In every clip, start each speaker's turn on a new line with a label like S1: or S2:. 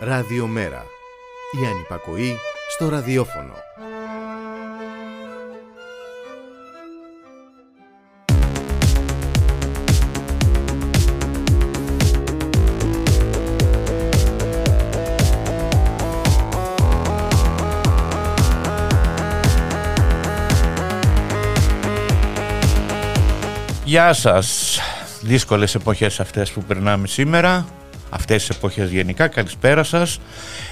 S1: Ραδιομέρα. Η ανυπακοή στο ραδιόφωνο.
S2: Γεια σας. Δύσκολες εποχές αυτές που περνάμε σήμερα. Αυτές τις εποχές γενικά. Καλησπέρα σας.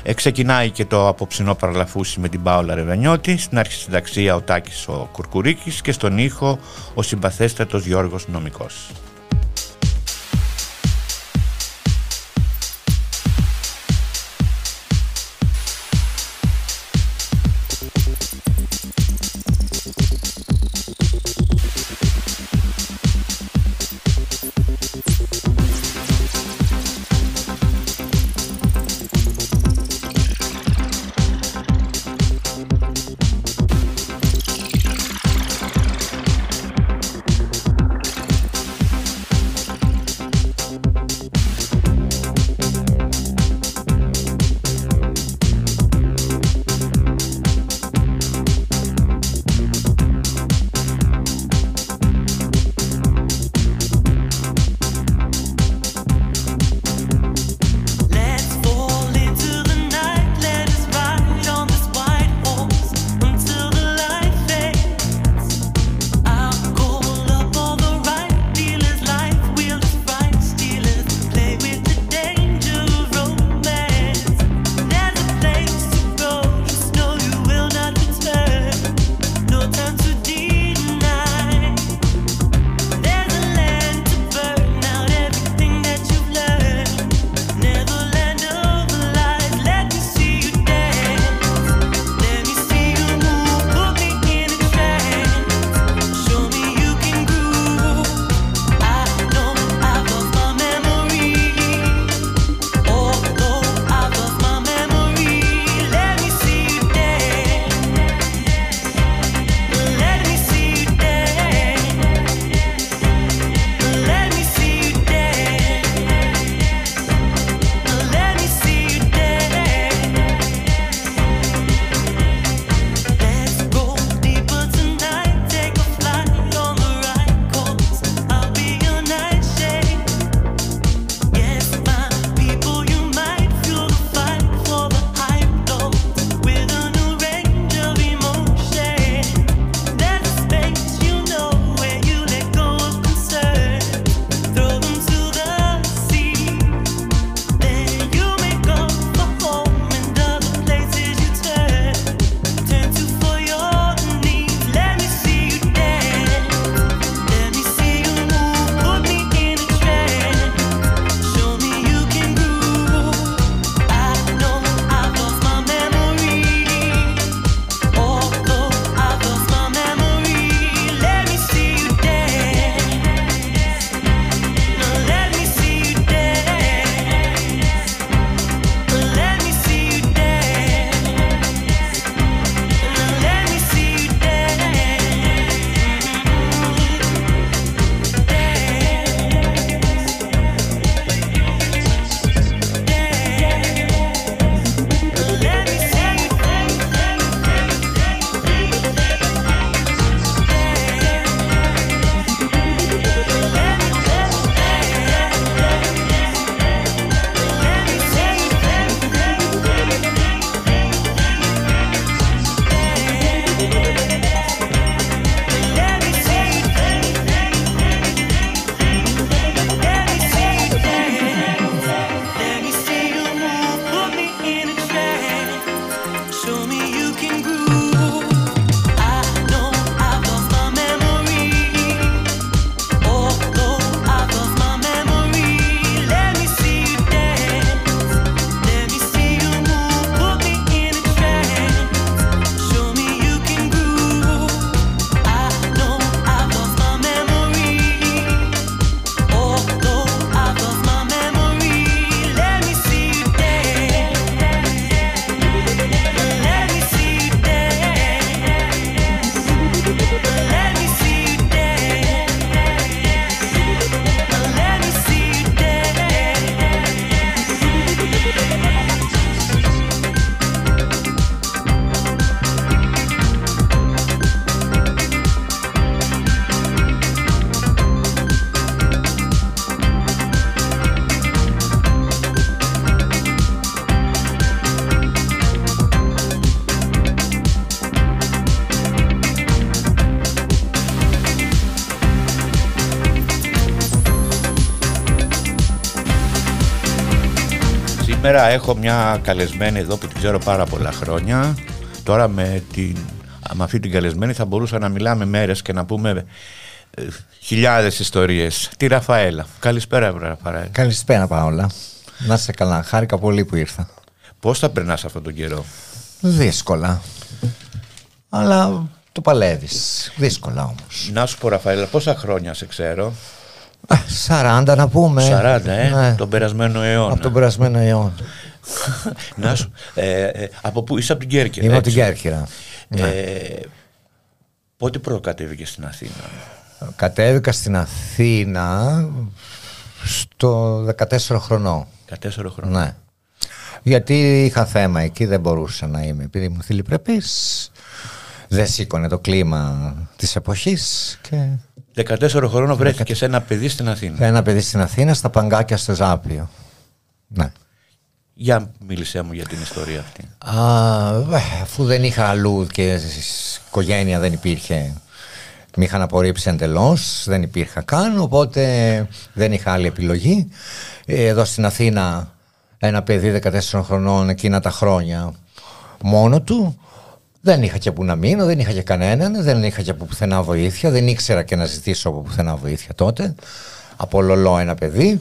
S2: Ε, ξεκινάει και το απόψινό παραλαφούσι με την Πάολα Ρεβανιώτη. Στην αρχή συνταξία ο Τάκης ο Κουρκουρίκης και στον ήχο ο συμπαθέστατος Γιώργος Νομικός. Σήμερα έχω μια καλεσμένη εδώ που την ξέρω πάρα πολλά χρόνια. Τώρα με, την, με αυτή την καλεσμένη θα μπορούσα να μιλάμε μέρες και να πούμε ε, χιλιάδες ιστορίες. Τη Ραφαέλα. Καλησπέρα Ραφαέλα.
S3: Καλησπέρα Παόλα. Να είσαι καλά. Χάρηκα πολύ που ήρθα.
S2: Πώς θα περνάς αυτόν τον καιρό;
S3: Δύσκολα. Αλλά το παλεύεις. Δύσκολα όμως.
S2: Να σου πω Ραφαέλα, πόσα χρόνια σε ξέρω;
S3: 40 να πούμε.
S2: 40, ε, ναι. τον περασμένο αιώνα.
S3: Από τον περασμένο αιώνα.
S2: να σου, ε, ε, από πού είσαι από την Κέρκυρα.
S3: Είμαι από την Κέρκυρα.
S2: Ε, ναι. πότε προκατέβηκε στην Αθήνα;
S3: Κατέβηκα στην Αθήνα στο 14 χρονών.
S2: 14 χρονών.
S3: Ναι. Γιατί είχα θέμα εκεί, δεν μπορούσα να είμαι. Επειδή ήμουν θηλυπρεπής, δεν σήκωνε το κλίμα της εποχής και
S2: 14 χρόνων βρέθηκες σε ένα παιδί στην Αθήνα.
S3: Ένα παιδί στην Αθήνα, στα παγκάκια στο Ζάπιο. Ναι.
S2: Για μίλησέ μου για την ιστορία αυτή.
S3: Α, αφού δεν είχα αλλού και οικογένεια δεν υπήρχε. Με είχαν απορρίψει εντελώς, δεν υπήρχα καν, οπότε δεν είχα άλλη επιλογή. Εδώ στην Αθήνα ένα παιδί 14 χρονών εκείνα τα χρόνια μόνο του δεν είχα και που να μείνω, δεν είχα και κανέναν, δεν είχα και από πουθενά βοήθεια, δεν ήξερα και να ζητήσω από πουθενά βοήθεια τότε. Απολολώ ένα παιδί.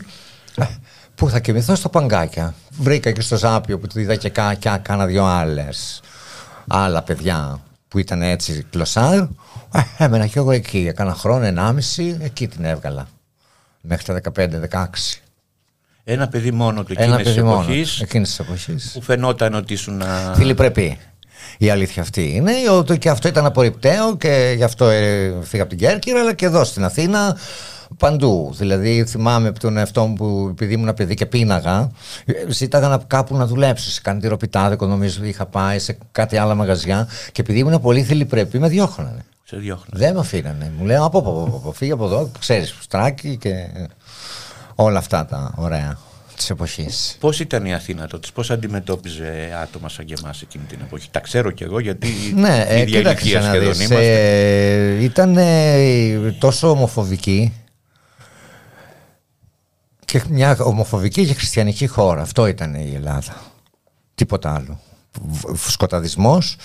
S3: Ε, πού θα κοιμηθώ στο παγκάκια. Βρήκα και στο Ζάπιο που του είδα και κάνα δυο άλλες. Άλλα παιδιά που ήταν έτσι κλωσάρ. Ε, έμενα και εγώ εκεί. Έκανα χρόνο, ενάμιση, εκεί την έβγαλα. Μέχρι τα 15-16.
S2: Ένα παιδί μόνο του εκείνης
S3: της εποχής.
S2: Που φαινόταν ότι ήσουν.
S3: Φιλιπρεπή. Η αλήθεια αυτή είναι ότι και αυτό ήταν απορριπταίο και γι' αυτό ε, φύγα από την Κέρκυρα, αλλά και εδώ στην Αθήνα παντού. Δηλαδή, θυμάμαι από τον εαυτό μου που επειδή ήμουν παιδί και πίναγα, ζήταγα να, κάπου να δουλέψω. Σε κάτι τυροπιτάδικο, νομίζω είχα πάει σε κάτι άλλα μαγαζιά και επειδή ήμουν πολύ θηλυπρεπή, με διώχνανε.
S2: Σε διώχνανε.
S3: Δεν με αφήνανε. Μου λέει από, από, από, φύγε από εδώ, ξέρεις, στράκι και όλα αυτά τα ωραία της εποχής.
S2: Πώς ήταν η Αθήνα τότε, πώς αντιμετώπιζε άτομα σαν και εμάς εκείνη την εποχή; Τα ξέρω κι εγώ γιατί
S3: ναι, η ίδια ηλικία σχεδόν δεις, είμαστε. Ε, ήταν τόσο ομοφοβική και μια ομοφοβική και χριστιανική χώρα. Αυτό ήταν η Ελλάδα. Τίποτα άλλο. Σκοταδισμός.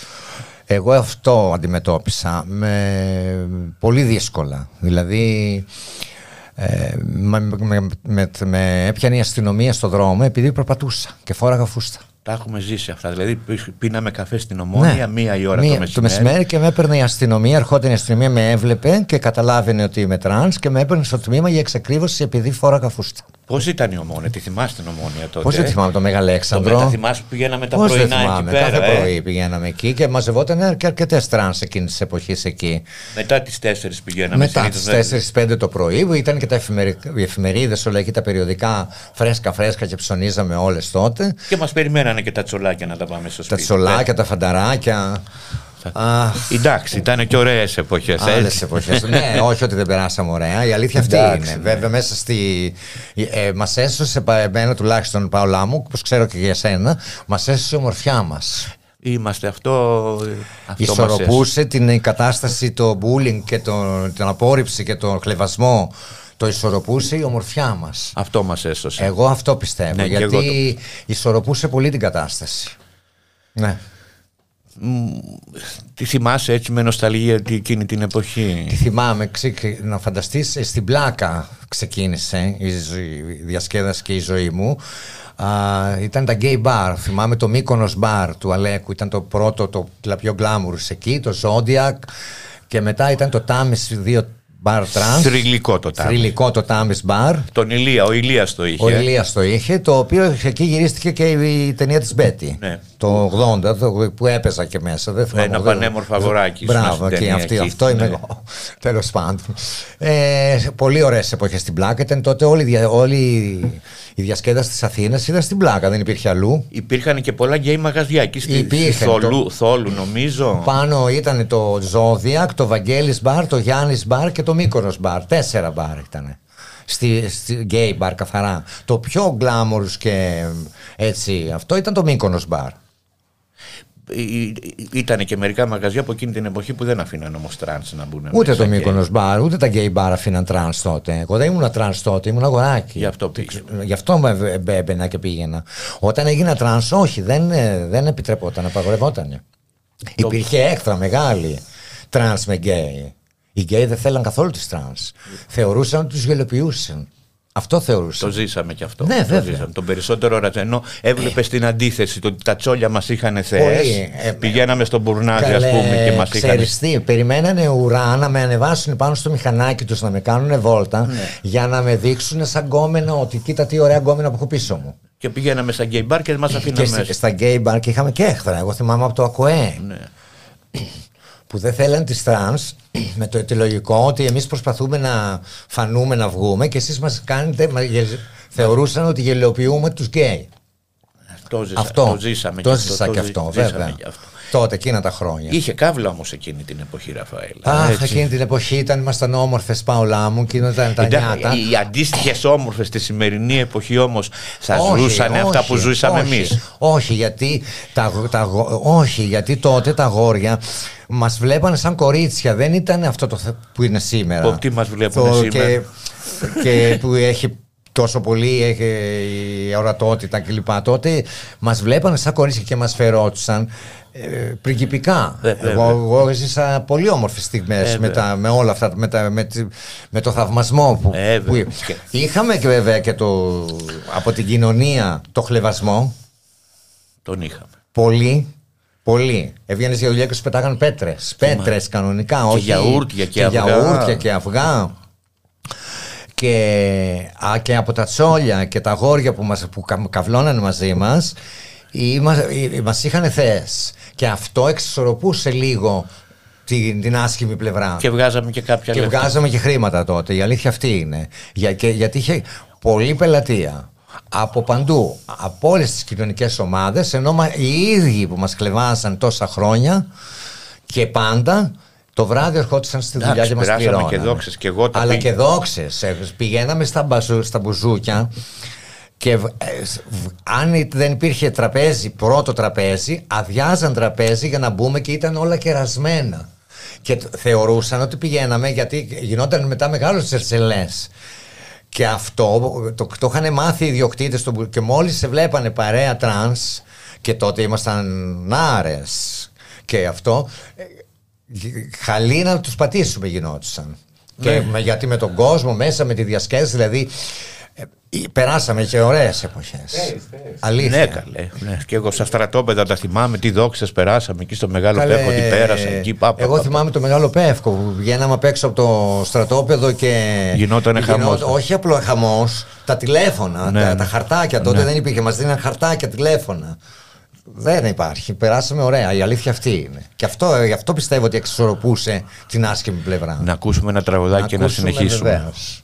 S3: Εγώ αυτό αντιμετώπισα με πολύ δύσκολα. Δηλαδή ε, με, με, με, με έπιανε η αστυνομία στο δρόμο επειδή περπατούσα και φόραγα φούστα.
S2: Τα έχουμε ζήσει αυτά. Δηλαδή, πίναμε καφέ στην Ομόνια ναι. μία η ώρα μία, το μεσημέρι.
S3: Το μεσημέρι και με έπαιρνε η αστυνομία, ερχόταν η αστυνομία, με έβλεπε και καταλάβαινε ότι είμαι τρανς και με έπαιρνε στο τμήμα για εξακρίβωση επειδή φόραγα φούστα.
S2: Πώς ήταν η Ομόνια, τη θυμάστε την Ομόνια τότε.
S3: Πώς τη θυμάμαι, το Μεγαλέξανδρο.
S2: Το θυμάσαι που πηγαίναμε τα Πώς πρωινά εκεί πέρα.
S3: Κάθε ε; πρωί πηγαίναμε εκεί και μαζευόταν και αρκετές τρανς εκείνης της εποχής εκεί.
S2: Μετά τις 4 πηγαίναμε.
S3: Μετά τις 4-5 το πρωί που ήταν και τα οι εφημερίδες, όλα εκεί τα περιοδικά φρέσκα φρέσκα και ψωνίζαμε όλες τότε.
S2: Και μας περιμένανε και τα τσολάκια να τα πάμε στο
S3: σπίτι. Τα τσολάκια, τα φανταράκια.
S2: Εντάξει, ήταν και ωραίες εποχές.
S3: Άλλες εποχές. ναι, όχι ότι δεν περάσαμε ωραία. Η αλήθεια αυτή είναι. Ναι. Βέβαια, μέσα στη. Ε, μας έσωσε, εμένα τουλάχιστον, Παολά μου, όπως ξέρω και για σένα, μας έσωσε η ομορφιά μας.
S2: Είμαστε αυτό.
S3: αυτό Ισορροπούσε την κατάσταση, το bullying και το, την απόρριψη και τον χλεβασμό. Το ισορροπούσε η ομορφιά μας.
S2: Αυτό μας έσωσε.
S3: Εγώ αυτό πιστεύω. Ναι, γιατί το... ισορροπούσε πολύ την κατάσταση. Ναι.
S2: Τι θυμάσαι έτσι με νοσταλγία εκείνη την εποχή;
S3: Τι θυμάμαι, να φανταστείς ε, στην πλάκα ξεκίνησε η, διασκέδαση και η ζωή μου. ήταν τα gay bar, θυμάμαι το Μύκονος bar του Αλέκου, ήταν το πρώτο, το πιο glamour εκεί, το Zodiac και μετά ήταν το Tamis 2 Μπαρ τρανς.
S2: Θρυλικό το Τάμις.
S3: Θρυλικό το Τάμις Μπαρ.
S2: Τον Ηλία, ο Ηλίας το είχε.
S3: Ο Ηλίας το είχε, το οποίο εκεί γυρίστηκε και η ταινία της Μπέτη. Ναι. Το 80, το, που έπαιζα και μέσα. Δεν
S2: θυμάμαι, Ένα πανέμορφο αγοράκι.
S3: Μπράβο, και αυτή, αυτό είμαι ναι. εγώ. Τέλος πάντων. Ε, πολύ ωραίες εποχές στην Πλάκα. Ήταν τότε όλοι, όλοι η διασκέδαση της Αθήνας ήταν στην πλάκα, δεν υπήρχε αλλού.
S2: Υπήρχαν και πολλά γκέι μαγαζιά εκεί στη Θολού, το... Θόλου, νομίζω.
S3: Πάνω ήταν το Zodiac, το Βαγγέλης Μπαρ, το Γιάννης Μπαρ και το Μύκονο Μπαρ. Τέσσερα μπαρ ήταν. Στη, στη γκέι μπαρ καθαρά. Το πιο glamorous και έτσι αυτό ήταν το Μύκονος μπαρ.
S2: Ήταν και μερικά μαγαζιά από εκείνη την εποχή που δεν αφήναν όμως τρανς να μπουν.
S3: Ούτε το Μύκονος μπαρ, ούτε τα γκέι μπαρ αφήναν τρανς τότε. Εγώ δεν ήμουν τρανς τότε, ήμουν αγοράκι.
S2: Γι' αυτό πήγε.
S3: Γι' αυτό έμπαινα και πήγαινα. Όταν έγινα τρανς, όχι, δεν, δεν επιτρεπόταν, απαγορευόταν. Το... Υπήρχε έχθρα μεγάλη τρανς με γκέι. Οι γκέι δεν θέλαν καθόλου τις τρανς. Θεωρούσαν ότι τους γελοιοποιούσαν. Αυτό θεωρούσα.
S2: Το ζήσαμε κι αυτό.
S3: Ναι,
S2: το
S3: βέβαια.
S2: Ζήσαμε. Τον περισσότερο ρατσισμό έβλεπες την αντίθεση. Το ότι τα τσόλια μας είχαν θεές.
S3: Ε,
S2: Πηγαίναμε στον Μπουρνάζι, ας πούμε, και μας είχαν.
S3: τι, περιμένανε ουρά να με ανεβάσουν πάνω στο μηχανάκι τους, να με κάνουν βόλτα,
S2: Ναι.
S3: για να με δείξουν σαν γκόμενα ότι κοίτα τι ωραία γκόμενα που έχω πίσω μου.
S2: Και πηγαίναμε στα γκέι μπαρ και μας αφήναν
S3: Και
S2: μέσα.
S3: στα, στα γκέι μπαρ και είχαμε και έχθρα. Εγώ θυμάμαι από το ΑΚΟΕ.
S2: Ναι.
S3: Που δεν θέλαν τις τρανς με το αιτιολογικό ότι εμείς προσπαθούμε να φανούμε να βγούμε και εσείς μας κάνετε, μα- γε- θεωρούσαν ότι γελοιοποιούμε τους γκέι.
S2: Το, ζήσα,
S3: Αυτό.
S2: το ζήσαμε
S3: το
S2: κι
S3: ζήσα
S2: το
S3: και
S2: ζη-
S3: αυτό,
S2: ζήσαμε
S3: βέβαια.
S2: κι αυτό.
S3: Τότε, εκείνα τα χρόνια.
S2: Είχε κάβλα όμως εκείνη την εποχή, Ραφαέλα.
S3: Αχ,
S2: έτσι.
S3: εκείνη την εποχή ήταν, ήμασταν όμορφες, Παολά μου, και ήταν τα
S2: Εντάξει,
S3: νιάτα.
S2: Οι αντίστοιχες όμορφες στη σημερινή εποχή όμως θα
S3: Όχι,
S2: ζούσαν αυτά
S3: όχι,
S2: που ζούσαμε
S3: όχι.
S2: εμείς.
S3: Όχι, γιατί, τα, τα, αγο- όχι, γιατί τότε τα αγόρια μας βλέπανε σαν κορίτσια. Δεν ήταν αυτό το θε- που είναι σήμερα.
S2: Πω, τι μας βλέπουνε
S3: Το-
S2: σήμερα;
S3: Και, και που έχει τόσο πολύ έχει η ορατότητα κλπ. Τότε μας βλέπανε σαν κορίτσια και μας φερόντουσαν. Ε, πριγκιπικά.
S2: Ε, βέβαια.
S3: εγώ, εγώ έζησα πολύ όμορφες στιγμές
S2: Ε,
S3: με, τα, με όλα αυτά, με, τα, με, τη- με το θαυμασμό που,
S2: Ε,
S3: που
S2: βέβαια.
S3: Είχαμε και βέβαια και το, από την κοινωνία το χλεβασμό.
S2: Τον είχαμε.
S3: Πολύ. Πολύ. Έβγαινες για δουλειά και σου πετάγαν πέτρες. Πέτρες κανονικά. όχι,
S2: γιαούρτια και αυγά.
S3: γιαούρτια και αυγά. Και, α, και από τα τσόλια και τα γόρια που, μας, που κα- καυλώνανε μαζί μας ή, μας, ή- μας είχαν θέες και αυτό εξισορροπούσε λίγο την, την άσχημη πλευρά
S2: Και βγάζαμε και κάποια
S3: και
S2: λεφτά.
S3: βγάζαμε και χρήματα τότε. Η αλήθεια αυτή είναι. Για, και, γιατί είχε πολλή πελατεία. Από παντού. Από όλες τις κοινωνικές ομάδες. Ενώ μα- οι ίδιοι που μας κλεβάσαν τόσα χρόνια και πάντα. Το βράδυ ερχόντουσαν στη δουλειά
S2: Εντάξει,
S3: και μας
S2: περάσαμε
S3: πληρώνανε.
S2: και δόξες, και εγώ τα
S3: Αλλά
S2: πήγα.
S3: και δόξες. Πηγαίναμε στα, μπαζου, στα μπουζούκια και β- ε, σ- β- αν δεν υπήρχε τραπέζι, πρώτο τραπέζι, αδειάζαν τραπέζι για να μπούμε και ήταν όλα κερασμένα. Και τ- θεωρούσαν ότι πηγαίναμε γιατί γινόταν μετά μεγάλος τζερτζελές. Και αυτό το, το είχαν μάθει οι ιδιοκτήτες και μόλις σε βλέπανε παρέα τρανς και τότε ήμασταν νάρε και αυτό. ε, Χαλί να τους πατήσουμε γινόντουσαν. Και
S2: Ναι.
S3: με- γιατί με τον κόσμο μέσα, με τη διασκέδαση, δηλαδή. Ε, ε, περάσαμε και ωραίες εποχές. Αλήθεια.
S2: Ναι, καλέ. Ναι. Και εγώ στα στρατόπεδα τα θυμάμαι, τι δόξες περάσαμε εκεί στο μεγάλο
S3: Καλέ,
S2: πέφο, τι πέρασαν εκεί. Πά, πά,
S3: Εγώ
S2: πά, πά.
S3: θυμάμαι το μεγάλο πεύκο που βγαίναμε απ' έξω από το στρατόπεδο και.
S2: Γινότανε χαμός.
S3: Όχι απλό χαμός, τα τηλέφωνα,
S2: Ναι,
S3: τα,
S2: ναι.
S3: τα χαρτάκια. Τότε
S2: Ναι.
S3: δεν υπήρχε, μας δίναν χαρτάκια, τηλέφωνα. Δεν υπάρχει. Περάσαμε ωραία. Η αλήθεια αυτή είναι. Και αυτό, γι' αυτό πιστεύω ότι εξισορροπούσε την άσχημη πλευρά.
S2: Να ακούσουμε ένα τραγουδάκι και να
S3: ακούσουμε
S2: συνεχίσουμε.
S3: βεβαίως.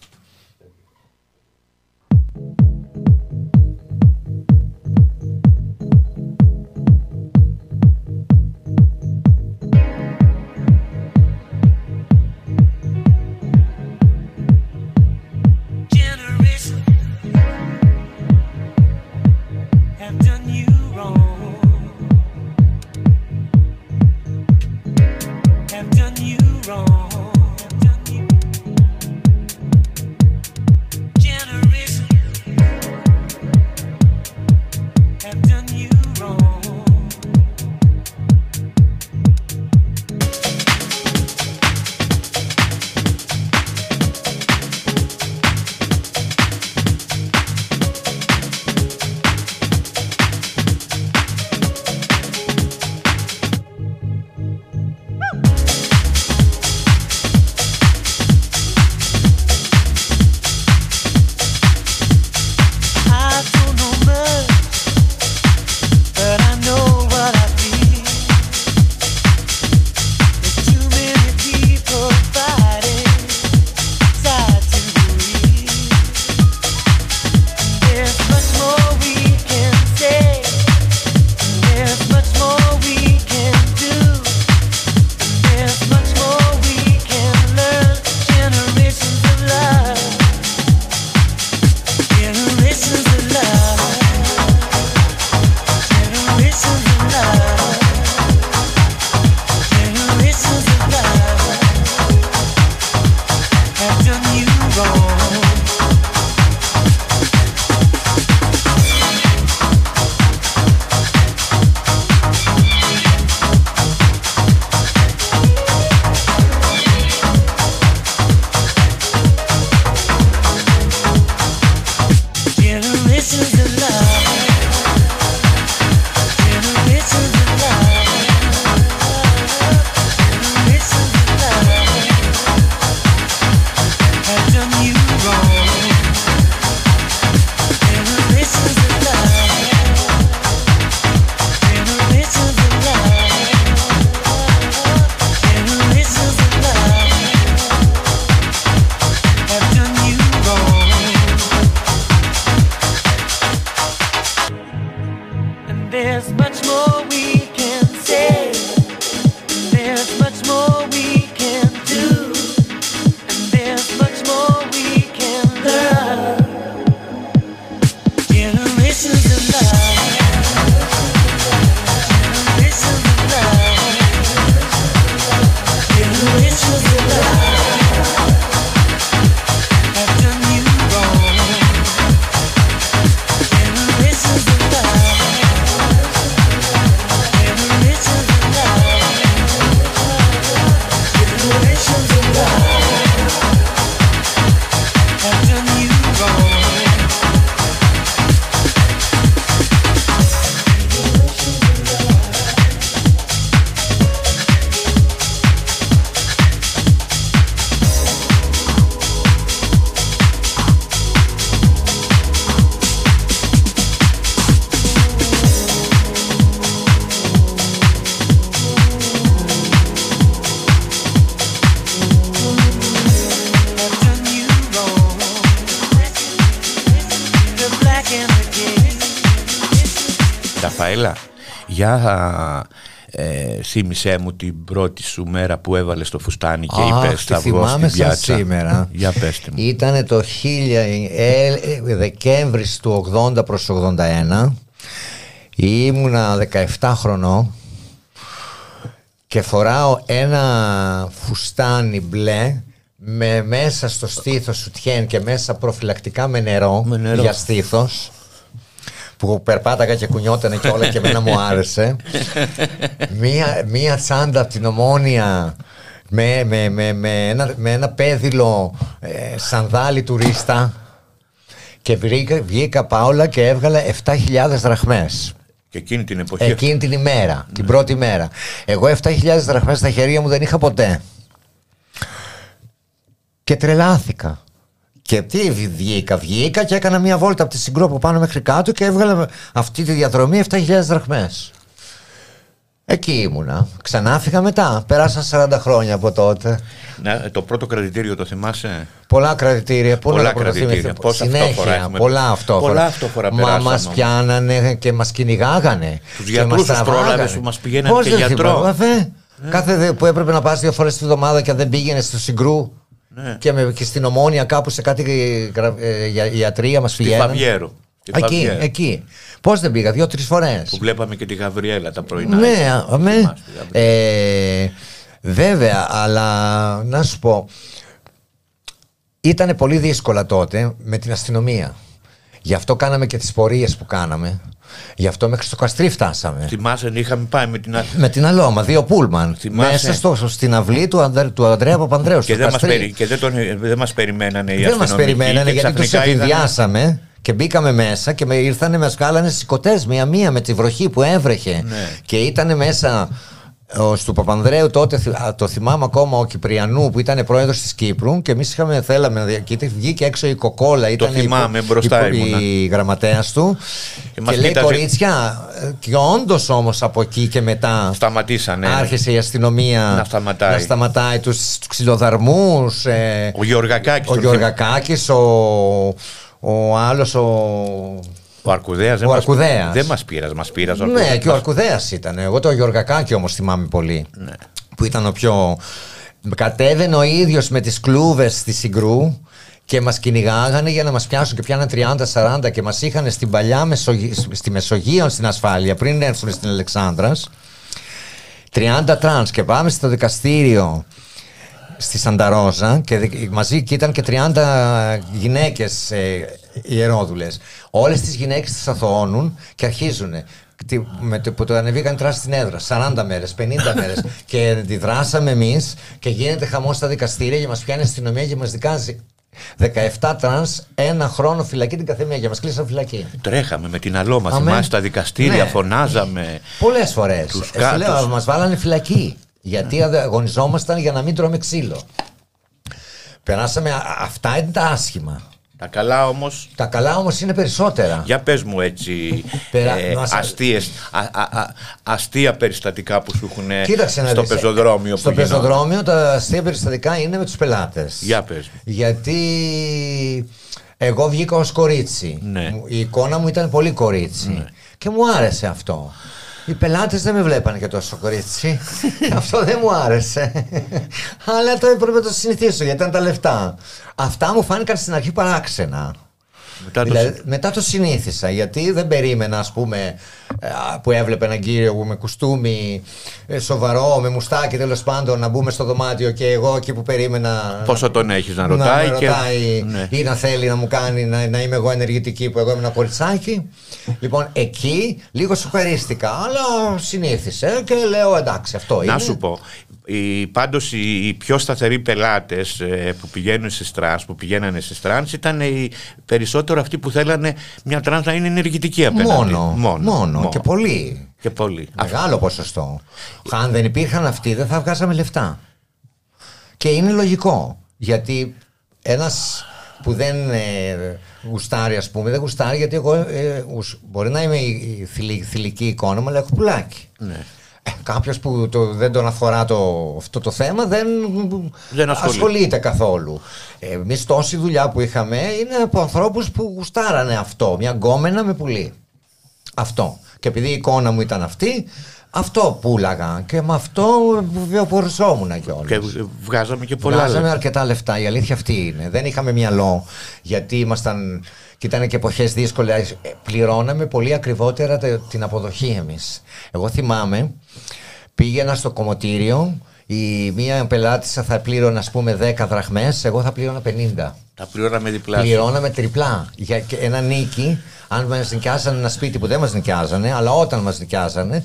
S2: Θύμισέ μου την πρώτη σου μέρα που έβαλες στο φουστάνι και
S3: Αχ,
S2: είπες
S3: τη
S2: θα βγω
S3: θυμάμαι
S2: στην
S3: σαν
S2: πιάτσα.
S3: σήμερα.
S2: Για πέστε μου.
S3: Ήτανε το 1000, ε, ε, Δεκέμβρης του 80 προς 81 Ήμουνα 17 χρονών και φοράω ένα φουστάνι μπλε με μέσα στο στήθος σουτιέν και μέσα προφυλακτικά με νερό,
S2: Με νερό.
S3: για στήθος που περπάταγα και κουνιότανε και όλα και εμένα μου άρεσε μία, μία τσάντα από την ομόνια με, με, με, με, ένα, με ένα πέδιλο ε, σανδάλι τουρίστα και βρήκα, βγήκα Πάολα και έβγαλα 7.000 δραχμές
S2: Και εκείνη την εποχή.
S3: εκείνη την ημέρα, την πρώτη μέρα. Εγώ 7.000 δραχμές στα χέρια μου δεν είχα ποτέ. Και τρελάθηκα. Και τι βγήκα, βγήκα και έκανα μια βόλτα από τη συγκρού από πάνω μέχρι κάτω και έβγαλα αυτή τη διαδρομή 7.000 δραχμές. Εκεί ήμουνα. Ξανά φύγα μετά. Πέρασαν 40 χρόνια από τότε.
S2: Ναι, το πρώτο κρατητήριο το θυμάσαι;
S3: Πολλά κρατητήρια, πολλά,
S2: Πολλά
S3: πρωτοθυμήθηκα.
S2: κρατητήρια. Πόσα
S3: Συνέχεια,
S2: αυτόφορα έχουμε;
S3: πολλά αυτόφορα.
S2: Πολλά αυτόφορα
S3: Μα
S2: περάσαμε
S3: μας
S2: όμως.
S3: πιάνανε και μας κυνηγάγανε.
S2: Τους
S3: και
S2: γιατρούς
S3: μας
S2: τους
S3: τραβάγανε.
S2: πρόλαβες που μας πηγαίνανε
S3: Πώς
S2: και
S3: δεν
S2: γιατρό.
S3: θυμάμαι, βέβαια. Κάθε δε, που έπρεπε να πας δύο φορές τη βδομάδα και δεν πήγαινες στο συγκρού
S2: Ναι.
S3: και, με, και στην ομόνια κάπου σε κάτι γρα- ε, για- ιατρία μας
S2: Στη
S3: πηγαίνανε.
S2: Φαβιέρο. Στη
S3: Εκεί,
S2: Φαβιέρο.
S3: εκεί. Πώς δεν πήγα, δύο-τρεις φορές.
S2: Που βλέπαμε και τη Γαβριέλα τα πρωινά.
S3: Ναι,
S2: έτσι.
S3: αμέ.
S2: Θυμάσαι τη Γαβριέλα.
S3: Ε, βέβαια, αλλά να σου πω, ήταν πολύ δύσκολα τότε με την αστυνομία. Γι' αυτό κάναμε και τις πορείες που κάναμε. Γι' αυτό μέχρι στο Καστρί φτάσαμε.
S2: Θυμάσαι, είχαμε πάει με την. α-
S3: Με την Αλώμα, δύο πούλμαν.
S2: Θυμάσαι.
S3: Μέσα στο, στην αυλή του, Ανδρέ- του Ανδρέα Παπανδρέου.
S2: Και
S3: στο
S2: δεν μας,
S3: Καστρί.
S2: περι... και δεν, τον... δεν μας περιμένανε οι
S3: Δεν μας
S2: αστυνομικοί
S3: περιμένανε
S2: και
S3: γιατί τους
S2: ξαφνικά είδανε-
S3: συνδυάσαμε και μπήκαμε μέσα και με ήρθανε, μας βγάλανε σηκωτέ μία-μία με τη βροχή που έβρεχε.
S2: Ναι.
S3: Και ήταν μέσα ο, του Παπανδρέου τότε, θυ- α, το θυμάμαι ακόμα, ο Κυπριανού που ήταν πρόεδρος της Κύπρου και εμείς είχαμε, θέλαμε να δια- και ήταν- βγήκε έξω η Κοκόλα. Ήταν
S2: θυμάμαι,
S3: η,
S2: μπροστά
S3: η,
S2: ήμουνα.
S3: η γραμματέας του.
S2: Και
S3: Και,
S2: μας
S3: λέει
S2: κοίταζε.
S3: κορίτσια, ε, και όντως όμως από εκεί και μετά.
S2: Σταματήσανε.
S3: Άρχισε η αστυνομία
S2: Να σταματάει.
S3: να σταματάει τους, τους ξυλοδαρμούς ε,
S2: Ο Γεωργακάκης.
S3: ο
S2: τον
S3: Γιωργακάκης, ο, ο άλλος ο...
S2: Ο Αρκουδέας δεν
S3: Ο
S2: μας-
S3: Αρκουδέας.
S2: Δεν μας πήρας, μας πήρας. ο
S3: Ναι,
S2: Αρκουδέας.
S3: και ο Αρκουδέας ήταν. Εγώ το Γιωργακάκη όμως θυμάμαι πολύ.
S2: Ναι.
S3: Που ήταν ο πιο... Κατέβαινε ο ίδιος με τις κλούβες στη Συγκρού και μας κυνηγάγανε για να μας πιάσουν και πιάνανε 30-40 και μας είχαν στην παλιά Μεσογει... στη Μεσογείο στην ασφάλεια πριν έρθουν στην Αλεξάνδρας 30 τρανς και πάμε στο δικαστήριο στη Σανταρόζα και δι- μαζί και ήταν και 30 γυναίκες ε, ιερόδουλες. Όλες τις γυναίκες τις αθωώνουν και αρχίζουν. Τι- Με το που το ανεβήκαν τρανς στην έδρα, 40 μέρες, 50 μέρες και αντιδράσαμε εμείς και γίνεται χαμός στα δικαστήρια και μας πιάνει η αστυνομία και μας δικάζει 17 τρανς, ένα χρόνο φυλακή την καθεμία και μας κλείσαν φυλακή.
S2: Τρέχαμε με την Αλόμα,
S3: Αμέ.
S2: θυμάσαι τα δικαστήρια,
S3: Ναι.
S2: φωνάζαμε.
S3: Πολλές φορές.
S2: Τους
S3: Ε, σου λέω,
S2: κάτους.
S3: μας βάλανε φυλακή. Γιατί αγωνιζόμασταν για να μην τρώμε ξύλο. Περάσαμε, α- αυτά είναι τα άσχημα.
S2: Τα καλά όμως,
S3: Τα καλά όμως είναι περισσότερα.
S2: για πες μου έτσι,
S3: Περα-
S2: ε,
S3: μας-
S2: αστείες, α, α, α, αστεία περιστατικά που σου έχουν
S3: Κοίταξε να
S2: στο
S3: δεις, ε,
S2: πεζοδρόμιο
S3: Στο
S2: που γινόταν.
S3: πεζοδρόμιο τα αστεία περιστατικά είναι με τους πελάτες.
S2: Για πες μου.
S3: Γιατί εγώ βγήκα ως κορίτσι.
S2: Ναι.
S3: Μου- Η εικόνα μου ήταν πολύ κορίτσι. Και μου άρεσε αυτό. Οι πελάτες δεν με βλέπανε και τόσο κορίτσι. αυτό δεν μου άρεσε. Αλλά το έπρεπε να το συνηθίσω γιατί ήταν τα λεφτά. Αυτά μου φάνηκαν στην αρχή παράξενα.
S2: Μετά το
S3: Δηλαδή, μετά το συνήθισα γιατί δεν περίμενα ας πούμε ε, α, που έβλεπε έναν κύριο με κουστούμι ε, σοβαρό, με μουστάκι τέλος πάντων να μπούμε στο δωμάτιο και εγώ εκεί που περίμενα
S2: Πόσο τον έχεις να
S3: να
S2: ρωτάει
S3: με
S2: και-
S3: ρωτάει
S2: Ναι.
S3: ή να θέλει να μου κάνει να, να είμαι εγώ ενεργητική που εγώ ήμουν κοριτσάκι. Λοιπόν, εκεί λίγο σοκαρίστηκα, αλλά συνήθισε και λέω εντάξει, αυτό είναι.
S2: Να σου πω, οι, πάντως οι, οι πιο σταθεροί πελάτες ε, που πηγαίνουν σε τρανς, που πηγαίνανε σε τρανς ήταν οι περισσότερο αυτοί που θέλανε μια τρανς να είναι ενεργητική απέναντι.
S3: Μόνο, μόνο, και πολύ.
S2: Και πολύ.
S3: Μεγάλο ποσοστό. Αν δεν υπήρχαν αυτοί, δεν θα βγάζαμε λεφτά. Και είναι λογικό. Γιατί ένας που δεν ε, γουστάρει, ας πούμε, δεν γουστάρει γιατί εγώ ε, ουσ- μπορεί να είμαι η, η θηλυ- θηλυκή εικόνα μου, αλλά έχω πουλάκι.
S2: Ναι.
S3: Κάποιος που το, δεν τον αφορά το, αυτό το θέμα δεν,
S2: Δεν ασχολείται.
S3: ασχολείται καθόλου. Εμείς τόση δουλειά που είχαμε είναι από ανθρώπους που γουστάρανε αυτό. Μια γκόμενα με πουλί. Αυτό. Και επειδή η εικόνα μου ήταν αυτή, αυτό πουλάγα. Και με αυτό βιοπορισόμουν κιόλας.
S2: Και βγάζαμε και πολλά
S3: Βγάζαμε
S2: λεφτά.
S3: αρκετά λεφτά. Η αλήθεια αυτή είναι. Δεν είχαμε μυαλό γιατί ήμασταν. Και ήταν και εποχές δύσκολες. Πληρώναμε πολύ ακριβότερα τε- την αποδοχή εμείς. Εγώ θυμάμαι, πήγαινα στο κομμωτήριο. Η μία πελάτησα θα πλήρωνε, ας πούμε, 10 δραχμές, εγώ θα πλήρωνα 50.
S2: Τα πλήρωναμε διπλά.
S3: Πληρώναμε τριπλά. Για και ένα νίκη, αν μας νοικιάζανε ένα σπίτι που δεν μας νοικιάζανε, αλλά όταν μας νοικιάζανε,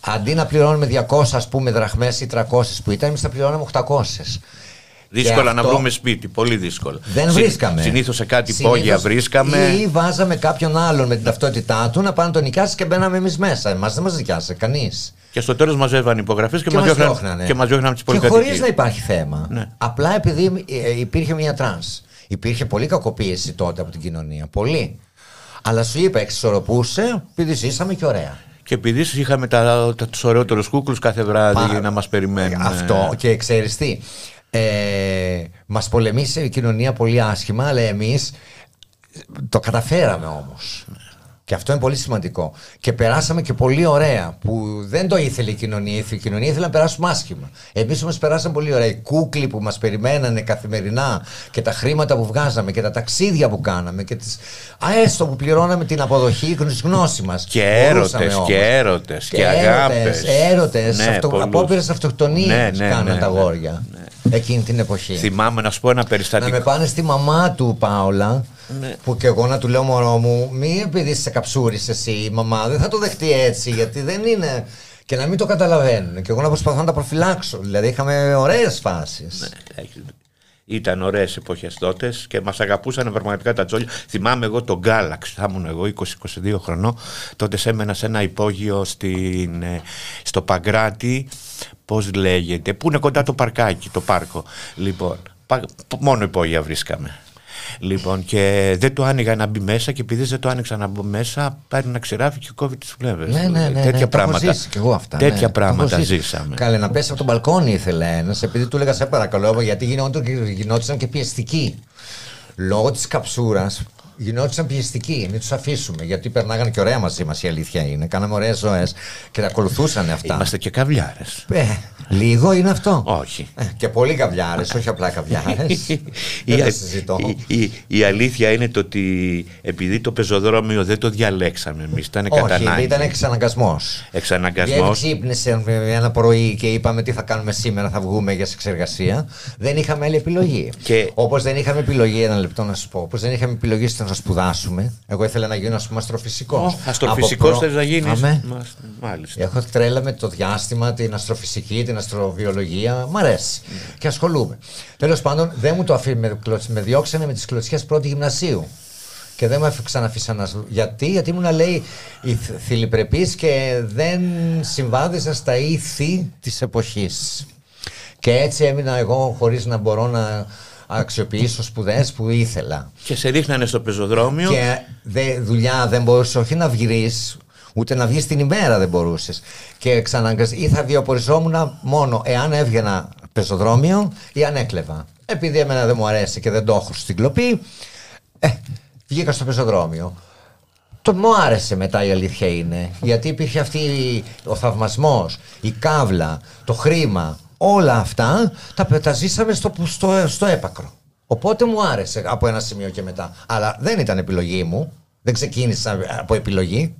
S3: αντί να πληρώνουμε 200 ας πούμε δραχμές ή 300 που ήταν, εμείς θα πληρώναμε 800.
S2: Δύσκολα
S3: Και
S2: να
S3: αυτό
S2: βρούμε σπίτι. Πολύ δύσκολο.
S3: Δεν βρίσκαμε.
S2: Συνήθως σε κάτι
S3: Συνήθως
S2: υπόγεια βρίσκαμε.
S3: Ή βάζαμε κάποιον άλλον με την ταυτότητά του να πάνε να τον νοικιάσει και μπαίναμε εμείς μέσα. Εμάς δεν μας νοικιάσε κανείς.
S2: Και στο τέλος μαζεύαν υπογραφές και,
S3: Και
S2: μας
S3: μας
S2: διώχναν
S3: διώχνανε.
S2: και μας διώχναν από τις
S3: Και χωρίς
S2: πολυκατοικίες.
S3: να υπάρχει θέμα.
S2: Ναι.
S3: Απλά επειδή ε, υπήρχε μια τρανς. Υπήρχε πολύ κακοποίηση τότε από την κοινωνία. Πολύ. Αλλά σου είπα, εξισορροπούσε επειδή ζήσαμε και ωραία.
S2: Και επειδή είχαμε τα, τα, τους ωραιότερους κούκλους κάθε βράδυ
S3: Πάρα-
S2: για να μας περιμένουν.
S3: Αυτό και ξέρεις τι. Ε, μας πολεμήσε η κοινωνία πολύ άσχημα, αλλά εμείς το καταφέραμε όμως. Και αυτό είναι πολύ σημαντικό. Και περάσαμε και πολύ ωραία. Που δεν το ήθελε η κοινωνία. Η κοινωνία ήθελε να περάσουμε άσχημα. Εμείς όμως περάσαμε πολύ ωραία. Οι κούκλοι που μας περιμένανε καθημερινά και τα χρήματα που βγάζαμε και τα ταξίδια που κάναμε και τις... Α, έστω που πληρώναμε την αποδοχή της γνώσης μας.
S2: Και έρωτες και έρωτες και αγάπες.
S3: Έρωτες, αυτο... απόπειρες αυτοκτονία
S2: Ναι, ναι,
S3: κάναν
S2: ναι,
S3: τα
S2: ναι,
S3: αγόρια εκείνη την εποχή.
S2: Θυμάμαι να σου πω ένα
S3: Να με
S2: περιστατικό.
S3: πάνε στη μαμά του Πάολα,
S2: Ναι.
S3: που και εγώ να του λέω μωρό μου, μη επειδή είσαι καψούρη εσύ, η μαμά δεν θα το δεχτεί έτσι, γιατί δεν είναι. Και να μην το καταλαβαίνουν. Και εγώ να προσπαθώ να τα προφυλάξω. Δηλαδή είχαμε ωραίες φάσεις.
S2: Έχει- Ήταν ωραίες εποχές τότε και μας αγαπούσαν πραγματικά τα τζόλια. Θυμάμαι εγώ τον Γκάλαξ, θα ήμουν εγώ 20-22 χρονών. Τότε έμενα σε ένα υπόγειο στην, ε, στο Παγκράτη. Πώς λέγεται, που είναι κοντά το παρκάκι, το πάρκο. Λοιπόν, πα- μόνο υπόγεια βρίσκαμε. Λοιπόν, και δεν το άνοιγα να μπει μέσα και επειδή δεν το άνοιξα να μπω μέσα, πάρει ένα ξηράφι και κόβει τις φλέβες.
S3: Ναι, ναι, ναι.
S2: Τέτοια
S3: ναι, το έχω
S2: πράγματα.
S3: ζήσει κι εγώ αυτά.
S2: τέτοια
S3: ναι. Το
S2: πράγματα
S3: έχω ζήσει.
S2: ζήσαμε.
S3: Καλέ, να πέσει από τον μπαλκόνι ήθελε ένας, επειδή του έλεγα σε παρακαλώ, γιατί γινόταν, γινόταν και πιεστικοί. Λόγω της καψούρας γινόταν πιεστικοί. Μην τους αφήσουμε. Γιατί περνάγανε και ωραία μαζί μας, η αλήθεια είναι. Κάναμε ωραίες ζωές και τα ακολουθούσαν αυτά.
S2: Είμαστε και καβλιάρες.
S3: Ε, λίγο είναι αυτό.
S2: Όχι.
S3: Ε, και πολλοί καβλιάρες, όχι απλά καβλιάρες. δεν το συζητώ.
S2: η, η, η αλήθεια είναι το ότι επειδή το πεζοδρόμιο δεν το διαλέξαμε εμείς, ήταν κατά
S3: Όχι,
S2: ανάγκη.
S3: ήταν εξαναγκασμός.
S2: Εξαναγκασμός.
S3: Δεν ξύπνησε ένα πρωί και είπαμε τι θα κάνουμε σήμερα, θα βγούμε για εξεργασία. Δεν είχαμε άλλη επιλογή.
S2: Και-
S3: Όπως δεν είχαμε επιλογή, ένα λεπτό να σου πω, όπως δεν είχαμε επιλογή στο να σπουδάσουμε. Εγώ ήθελα να γίνω, ας πούμε, αστροφυσικός.
S2: Αστροφυσικός θες να γίνεις.
S3: Αμέ.
S2: Μάλιστα.
S3: Έχω τρέλα με το διάστημα, την αστροφυσική, την αστροβιολογία. Μ' αρέσει. Και ασχολούμαι. Τέλος πάντων, δεν μου το αφήνει. Με, κλωτσ- με διώξανε με τις κλωτσιές πρώτη γυμνασίου. Και δεν με αφ- ξαναφήσαν να. σ- Γιατί, γιατί ήμουν, λέει, θηλυπρεπής και δεν συμβάδισα στα ήθη της εποχής. Και έτσι έμεινα εγώ χωρίς να μπορώ να αξιοποιήσω σπουδές που ήθελα.
S2: Και σε ρίχνανε στο πεζοδρόμιο.
S3: Και δε, δουλειά δεν μπορούσες όχι να βγεις, ούτε να βγεις την ημέρα δεν μπορούσες. Και ξαναγκας... ή θα βιοποριζόμουν μόνο εάν έβγαινα πεζοδρόμιο ή αν έκλεβα. Επειδή εμένα δεν μου αρέσει και δεν το έχω στην κλοπή, ε, βγήκα στο πεζοδρόμιο. Το μου άρεσε μετά η αλήθεια είναι. Γιατί υπήρχε αυτή η- ο θαυμασμός, η κάβλα, το χρήμα, όλα αυτά τα, τα ζήσαμε στο, στο, στο έπακρο. Οπότε μου άρεσε από ένα σημείο και μετά. Αλλά δεν ήταν επιλογή μου. Δεν ξεκίνησα από επιλογή.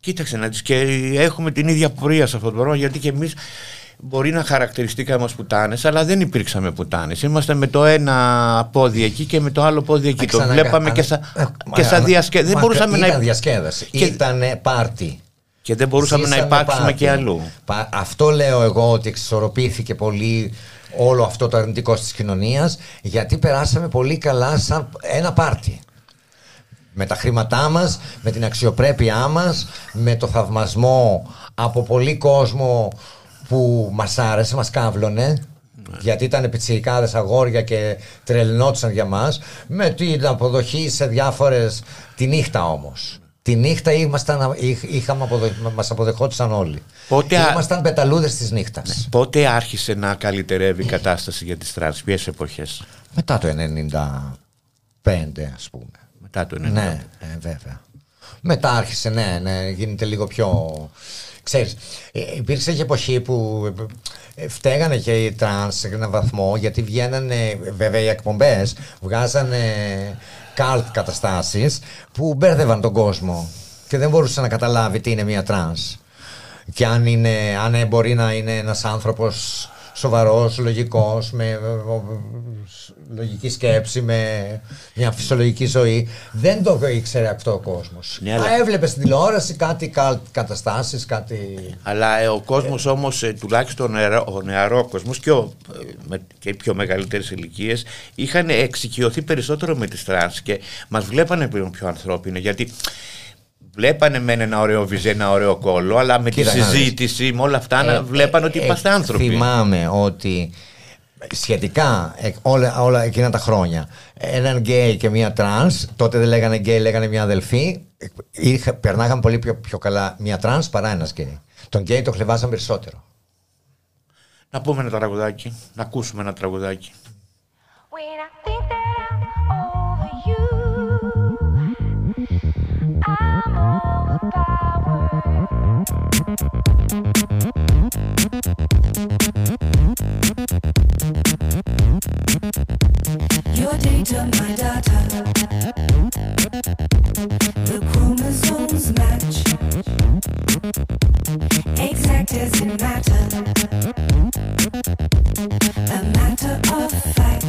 S2: Κοίταξε να δεις και έχουμε την ίδια πορεία σε αυτό το πρόγραμμα γιατί και εμείς μπορεί να χαρακτηριστήκαμε ως πουτάνες αλλά δεν υπήρξαμε πουτάνες. Είμαστε με το ένα πόδι εκεί και με το άλλο πόδι εκεί. Το
S3: Ξαναγκα-
S2: βλέπαμε και,
S3: ανα-
S2: σαν
S3: ε,
S2: και
S3: μα-
S2: σαν
S3: ανα-
S2: διασκέδαση. Δεν
S3: μα-
S2: μπορούσαμε να,
S3: Ήταν διασκέδαση.
S2: Και-
S3: Ήταν πάρτι.
S2: Και δεν μπορούσαμε να
S3: Ζήσαμε
S2: υπάρξουμε
S3: πάρτι.
S2: και αλλού.
S3: Πα- Αυτό λέω εγώ ότι εξισορροπήθηκε πολύ όλο αυτό το αρνητικό της κοινωνίας γιατί περάσαμε πολύ καλά σαν ένα πάρτι. Με τα χρήματά μας, με την αξιοπρέπειά μας, με το θαυμασμό από πολύ κόσμο που μας άρεσε, μας κάβλωνε. Γιατί ήταν πιτσιρικάδες αγόρια και τρελνόντουσαν για μας Με την αποδοχή σε διάφορες Τη νύχτα όμως Τη νύχτα ήμασταν, είχ- είχαμε αποδο... μας αποδεχόντουσαν όλοι
S2: Πότε α-
S3: Ήμασταν πεταλούδες της νύχτας
S2: Πότε άρχισε να καλυτερεύει η κατάσταση για τις τρανς, ποιες εποχές;
S3: Μετά το 95 ας πούμε
S2: Μετά το 90.
S3: Ναι, ε, βέβαια. Μετά άρχισε, ναι, ναι, γίνεται λίγο πιο... Ξέρεις, ε, υπήρξε και εποχή που ε, φταίγανε και οι τρανς σε έναν βαθμό γιατί βγαίνανε, βέβαια οι εκπομπές βγάζανε καλτ καταστάσεις που μπέρδευαν τον κόσμο και δεν μπορούσε να καταλάβει τι είναι μια τρανς. Και αν, είναι, αν ε, μπορεί να είναι ένας άνθρωπος σοβαρός, λογικός, με ε, λογική σκέψη, με μια φυσιολογική ζωή. Δεν το ήξερε αυτό ο κόσμος.
S2: Ναι, αλλά-
S3: Α, έβλεπε στην τηλεόραση κάτι καλτ, καταστάσεις, κάτι...
S2: Αλλά ε, ο κόσμος όμως, ε, τουλάχιστον ο, νεαρό, ο νεαρό κόσμος και, ο, ε, με, και οι πιο μεγαλύτερες ηλικίες είχαν εξοικειωθεί περισσότερο με τις τρανς και μας βλέπανε πλέον πιο ανθρώπινο γιατί βλέπανε με ένα ωραίο βυζί, ένα ωραίο κώλο αλλά με
S3: Κοίτα
S2: τη
S3: να δεις.
S2: συζήτηση, με όλα αυτά να
S3: Ε,
S2: βλέπανε ότι
S3: ε,
S2: είμαστε
S3: ε,
S2: άνθρωποι.
S3: Θυμάμαι ότι σχετικά ε, όλα, όλα εκείνα τα χρόνια έναν γκέι και μία τρανς τότε δεν λέγανε γκέι λέγανε μία αδελφή ε, είχα, περνάγαν πολύ πιο, πιο καλά μία τρανς παρά ένας γκέι τον γκέι το χλεβάζαν περισσότερο
S2: Να πούμε ένα τραγουδάκι, να ακούσουμε ένα τραγουδάκι.
S4: When
S5: Data, my data. The chromosomes match. Exact as in matter. A matter of fact.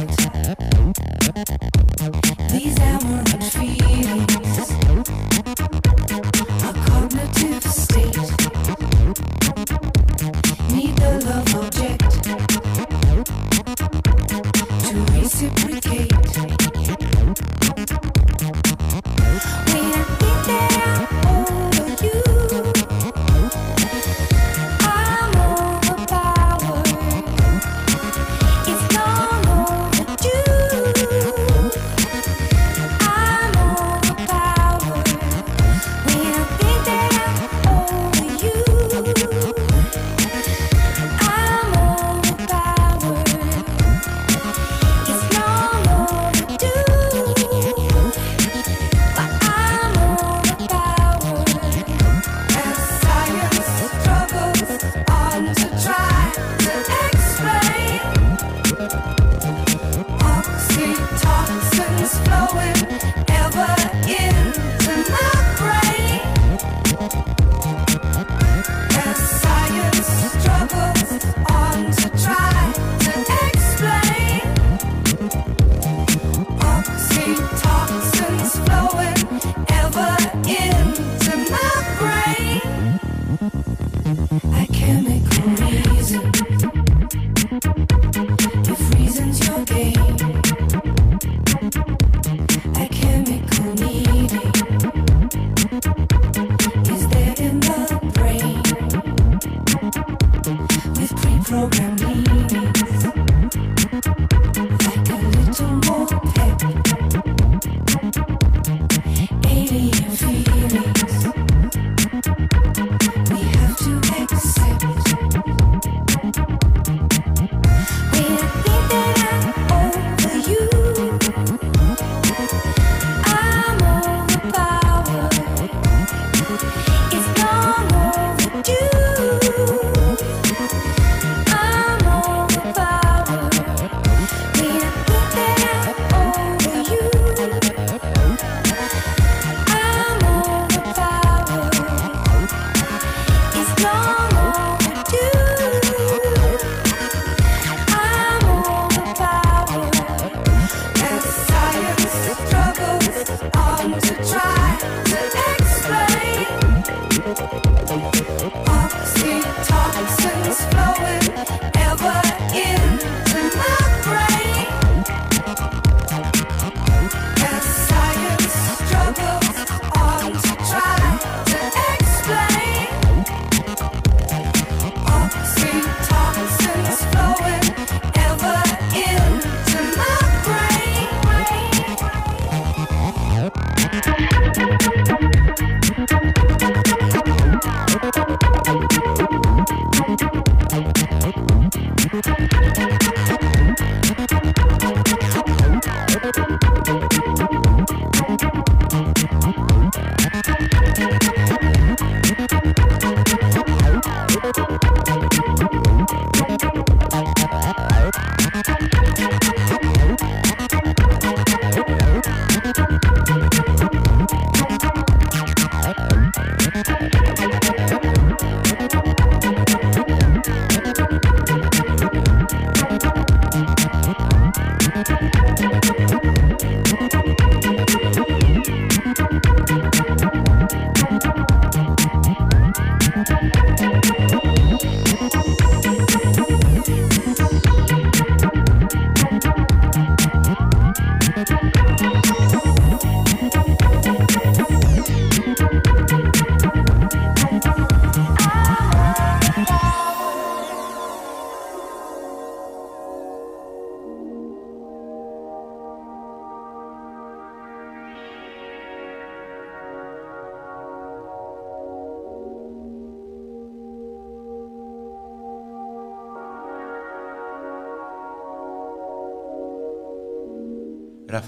S5: These aberrant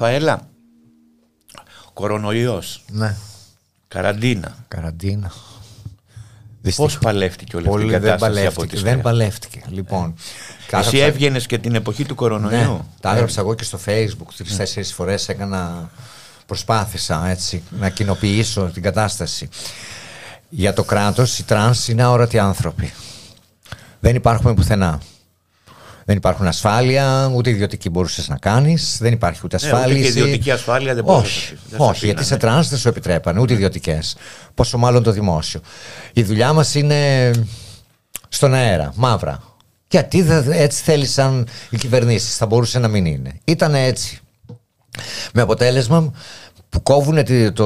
S2: Ραφαέλα, κορονοϊός,
S3: Ναι.
S2: καραντίνα.
S3: Καραντίνα.
S2: Πώς παλεύτηκε όλη αυτή η
S3: Πολύ δεν
S2: κατάσταση από
S3: παλεύτηκε.
S2: τις
S3: Δεν
S2: τρανς.
S3: παλεύτηκε. Λοιπόν.
S2: Εσύ
S3: κάθεψα-
S2: έβγαινες και την εποχή του κορονοϊού;
S3: Ναι, τα έγραψα εγώ και στο facebook τρει-τέσσερι φορές έκανα προσπάθησα έτσι να κοινοποιήσω την κατάσταση. Για το κράτος οι τρανς είναι αόρατοι άνθρωποι. Δεν υπάρχουμε πουθενά. Δεν υπάρχουν ασφάλεια, ούτε ιδιωτική μπορούσες να κάνεις, δεν υπάρχει ούτε
S2: Ναι, ούτε και
S3: ασφάλιση.
S2: ιδιωτική ασφάλεια δεν μπορούσες
S3: Όχι,
S2: να αφήσεις. Δεν σε
S3: όχι γιατί
S2: αφήνανε.
S3: σε τρανς δεν σου επιτρέπανε, ούτε ιδιωτικές. Πόσο μάλλον το δημόσιο. Η δουλειά μας είναι στον αέρα, μαύρα. Γιατί δεν- έτσι θέλησαν οι κυβερνήσεις, θα μπορούσε να μην είναι. Ήταν έτσι. Με αποτέλεσμα που κόβουν τη- το,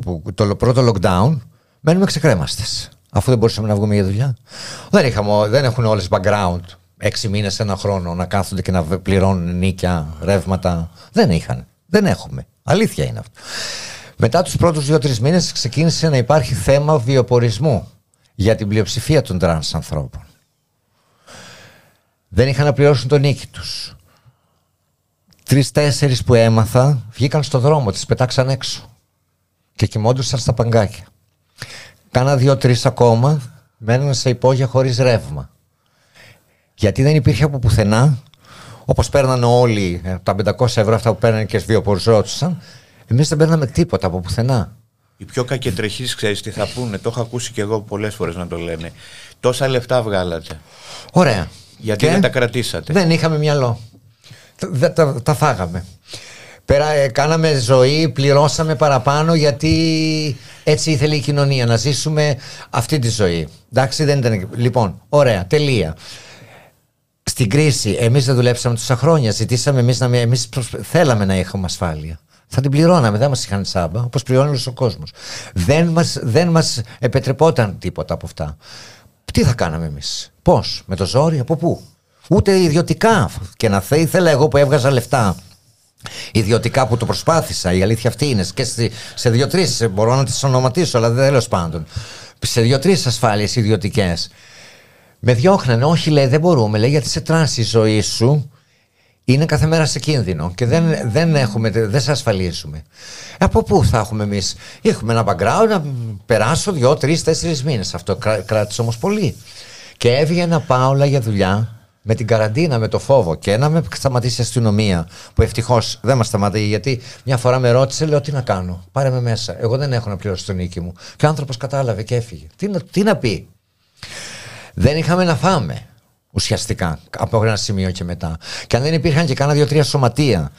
S3: που- το πρώτο lockdown, μένουμε ξεκρέμαστες. Αφού δεν μπορούσαμε να βγούμε για δουλειά. Δεν, είχαμε, δεν έχουν όλες background. Έξι μήνες, ένα χρόνο να κάθονται και να βε- πληρώνουν νοίκια, ρεύματα. Δεν είχαν. Δεν έχουμε. Αλήθεια είναι αυτό. Μετά τους πρώτους δύο-τρεις μήνες ξεκίνησε να υπάρχει θέμα βιοπορισμού για την πλειοψηφία των τρανς ανθρώπων. Δεν είχαν να πληρώσουν το νοίκι τους. Τρει-τέσσερι που έμαθα βγήκαν στο δρόμο, τις πετάξαν έξω. Και κοιμόντουσαν στα παγκάκια. Κάνα δύο-τρεις ακόμα μένουν σε υπόγεια χωρίς ρεύμα. Γιατί δεν υπήρχε από πουθενά, όπως παίρνανε όλοι ε, τα 500 ευρώ αυτά που παίρνανε και βιοποριζόντουσαν, εμείς δεν παίρναμε τίποτα από πουθενά.
S2: Οι πιο κακεντρεχείς ξέρεις τι θα πούνε, το έχω ακούσει και εγώ πολλές φορές να το λένε. Τόσα λεφτά βγάλατε.
S3: Ωραία.
S2: Γιατί δεν τα κρατήσατε.
S3: Δεν είχαμε μυαλό. Τα, δεν τα, τα φάγαμε. Πέρα, ε, κάναμε ζωή, πληρώσαμε παραπάνω γιατί έτσι ήθελε η κοινωνία να ζήσουμε αυτή τη ζωή. Εντάξει, δεν ήταν. Λοιπόν, ωραία, τελεία. Στην κρίση, εμείς δεν δουλέψαμε τόσα χρόνια. Ζητήσαμε εμείς να μην. Εμείς προσ- θέλαμε να έχουμε ασφάλεια. Θα την πληρώναμε, δεν μας είχαν τσάμπα, όπως πληρώνει όλος ο κόσμος. Δεν μα δεν μας επιτρεπόταν τίποτα από αυτά. Τι θα κάναμε εμείς, Πώς, με το ζόρι, από πού; Ούτε ιδιωτικά. Και να θε, ήθελα εγώ που έβγαζα λεφτά. Ιδιωτικά που το προσπάθησα, η αλήθεια αυτή είναι. Και στη- σε δύο-τρεις, μπορώ να τις ονοματίσω, αλλά τέλος πάντων. Σε δύο-τρεις ασφάλειες ιδιωτικές. Με διώχνανε. Όχι, λέει, δεν μπορούμε. Λέει, γιατί είσαι τρανς η ζωή σου είναι κάθε μέρα σε κίνδυνο και δεν, δεν, έχουμε, δεν σε ασφαλίζουμε. Από πού θα έχουμε εμείς, Έχουμε ένα background να περάσω δύο, τρεις, τέσσερις μήνες. Αυτό κρά- κράτησε όμως πολύ. Και έβγαινα παρόλα για δουλειά με την καραντίνα, με το φόβο και να με σταματήσει η αστυνομία. Που ευτυχώς δεν μας σταματεί, γιατί μια φορά με ρώτησε, λέω τι να κάνω. Πάρε με μέσα. Εγώ δεν έχω να πληρώσω τον νίκη μου. Και ο άνθρωπος κατάλαβε και έφυγε. Τι να, τι να πει; Δεν είχαμε να φάμε ουσιαστικά από ένα σημείο και μετά. Και αν δεν υπήρχαν και κάνα δύο-τρία σωματεία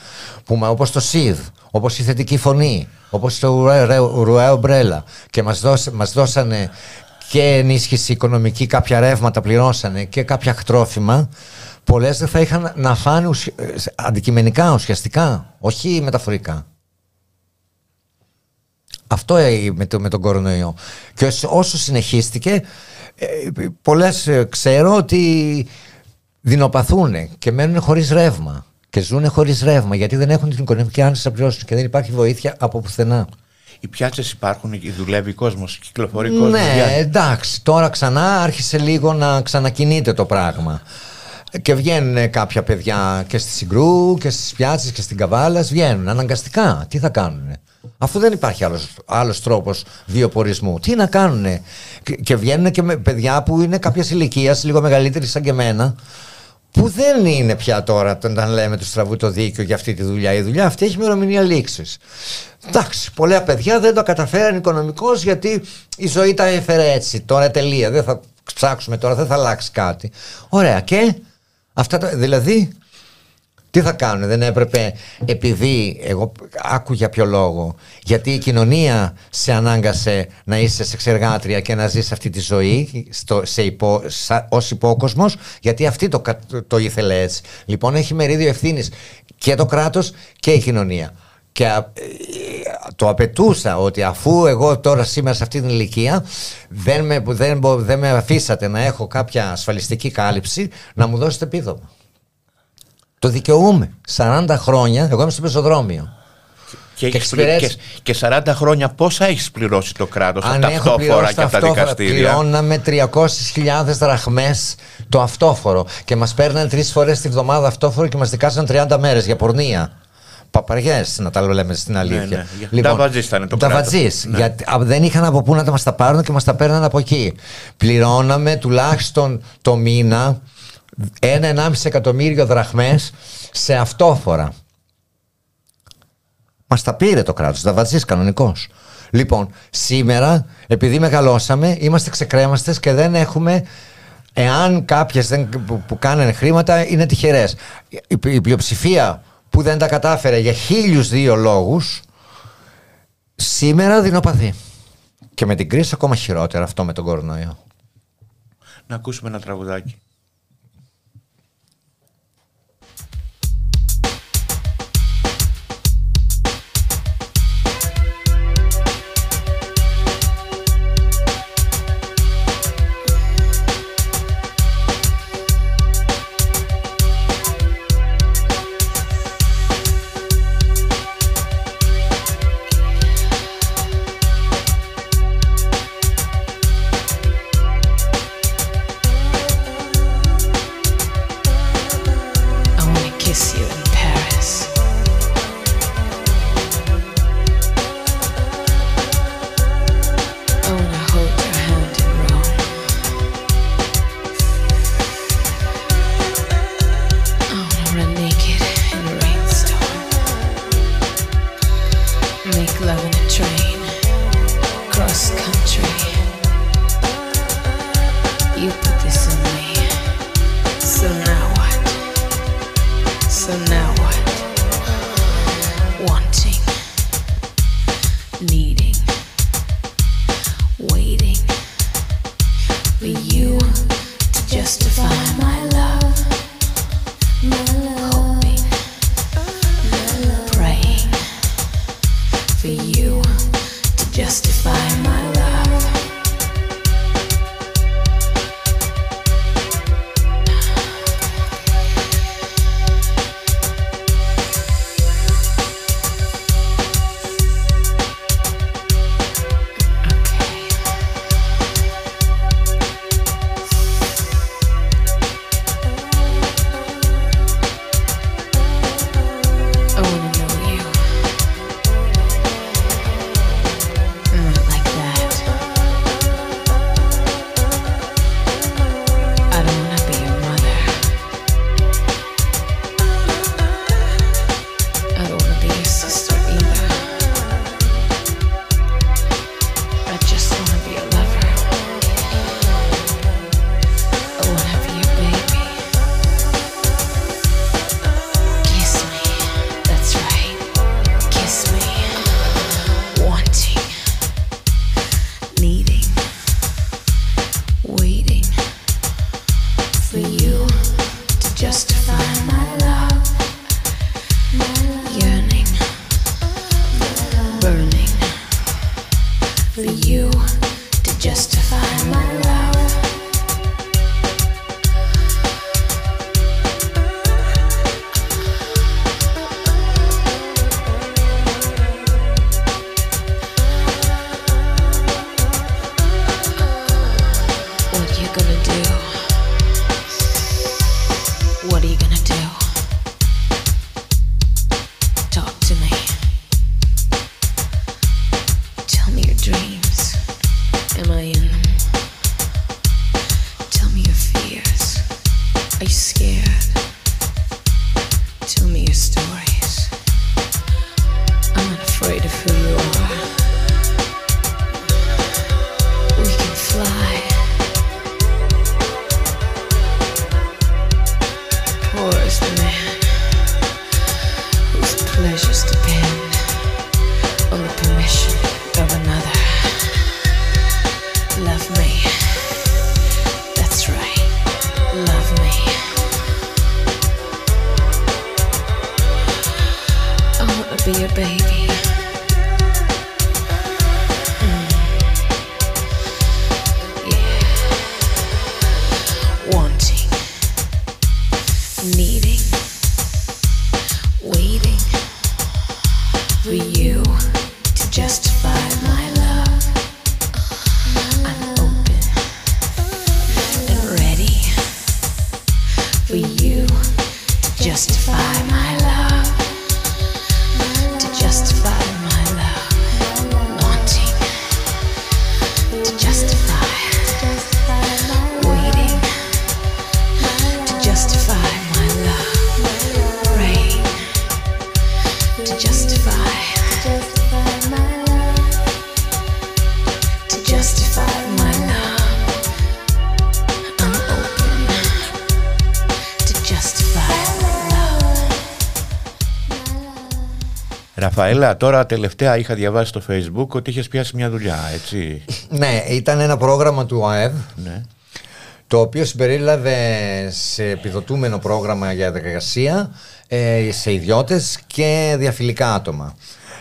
S3: που μα- όπως το ΣΥΔ, όπως η θετική φωνή, όπως το Ουρέ- Ρέ- Ρουέ Ομπρέλα και μας, δώσε- μας δώσανε και ενίσχυση οικονομική, κάποια ρεύματα πληρώσανε και κάποια τρόφιμα, πολλές δεν θα είχαν να φάνε ουσια- ε, αντικειμενικά, ουσιαστικά, όχι μεταφορικά. Αυτό ε, με, το, με τον κορονοϊό. Και όσο- όσο συνεχίστηκε, ε, πολλές ε, ξέρω ότι δεινοπαθούν και μένουν χωρίς ρεύμα. Και ζουν χωρίς ρεύμα γιατί δεν έχουν την οικονομική άνεση να πληρώσουν και δεν υπάρχει βοήθεια από πουθενά.
S2: Οι πιάτσες υπάρχουν, εκεί, δουλεύει κόσμος, κυκλοφορεί κόσμος.
S3: Ναι,
S2: βγαίνει.
S3: εντάξει, τώρα ξανά άρχισε λίγο να ξανακινείται το πράγμα. Και βγαίνουν κάποια παιδιά και στη Συγκρού και στις πιάτσες και στην Καβάλας βγαίνουν αναγκαστικά. Τι θα κάνουν. Αφού δεν υπάρχει άλλος, άλλος τρόπος βιοπορισμού. Τι να κάνουν. Και, και βγαίνουν και με παιδιά που είναι κάποιας ηλικίας, λίγο μεγαλύτερη σαν και εμένα, που δεν είναι πια τώρα όταν λέμε του στραβού το δίκιο για αυτή τη δουλειά. Η δουλειά αυτή έχει ημερομηνία λήξης. Εντάξει, πολλά παιδιά δεν το καταφέραν οικονομικώς γιατί η ζωή τα έφερε έτσι. Τώρα τελεία. Δεν θα ψάξουμε τώρα, δεν θα αλλάξει κάτι. Ωραία. Και αυτά τα, δηλαδή τι θα κάνουν, δεν έπρεπε επειδή, εγώ άκου για ποιο λόγο, γιατί η κοινωνία σε ανάγκασε να είσαι σεξεργάτρια και να ζεις αυτή τη ζωή στο, σε υπό, σα, ως υπόκοσμος, γιατί αυτή το, κα- το ήθελε έτσι. Λοιπόν έχει μερίδιο ευθύνης και το κράτος και η κοινωνία. Και α, ε, το απαιτούσα ότι αφού εγώ τώρα σήμερα σε αυτή την ηλικία δεν με, δεν, μπο- δεν με αφήσατε να έχω κάποια ασφαλιστική κάλυψη να μου δώσετε επίδομα. Το δικαιούμαι. 40 χρόνια, εγώ είμαι στο πεζοδρόμιο.
S2: Και,
S3: και,
S2: και, 40 χρόνια πόσα έχεις πληρώσει το κράτος από τα αυτόφορα και από τα δικαστήρια;
S3: Πληρώναμε 300.000 δραχμές το αυτόφορο και μας παίρνανε τρεις φορές τη βδομάδα αυτόφορο και μας δικάσαν 30 μέρες για πορνεία. Παπαριές, να τα λέμε στην ναι, αλήθεια.
S6: Ναι, ναι. Λοιπόν, τα ήταν το
S3: Τα
S6: ναι.
S3: Γιατί δεν είχαν από πού να μας τα πάρουν και μας τα παίρναν από εκεί. Πληρώναμε τουλάχιστον το μήνα 1-1,5 εκατομμύριο δραχμές σε αυτόφορα. Μας τα πήρε το κράτος, τα βαζείς κανονικό. Λοιπόν, σήμερα, επειδή μεγαλώσαμε, είμαστε ξεκρέμαστες και δεν έχουμε. Εάν κάποιες που, που κάνανε χρήματα είναι τυχερές. Η, η, πλειοψηφία που δεν τα κατάφερε για χίλιους δύο λόγους, σήμερα δεινοπαθεί. Και με την κρίση ακόμα χειρότερα αυτό με τον κορονοϊό.
S6: Να ακούσουμε ένα τραγουδάκι.
S7: Tell me a story.
S2: Ραφαέλα, τώρα τελευταία είχα διαβάσει στο facebook ότι είχες πιάσει μια δουλειά, έτσι.
S3: Ναι, ήταν ένα πρόγραμμα του ΑΕΔ
S2: ναι.
S3: το οποίο συμπερίλαβε σε επιδοτούμενο πρόγραμμα για εργασία ε, σε ιδιώτες και διαφιλικά άτομα.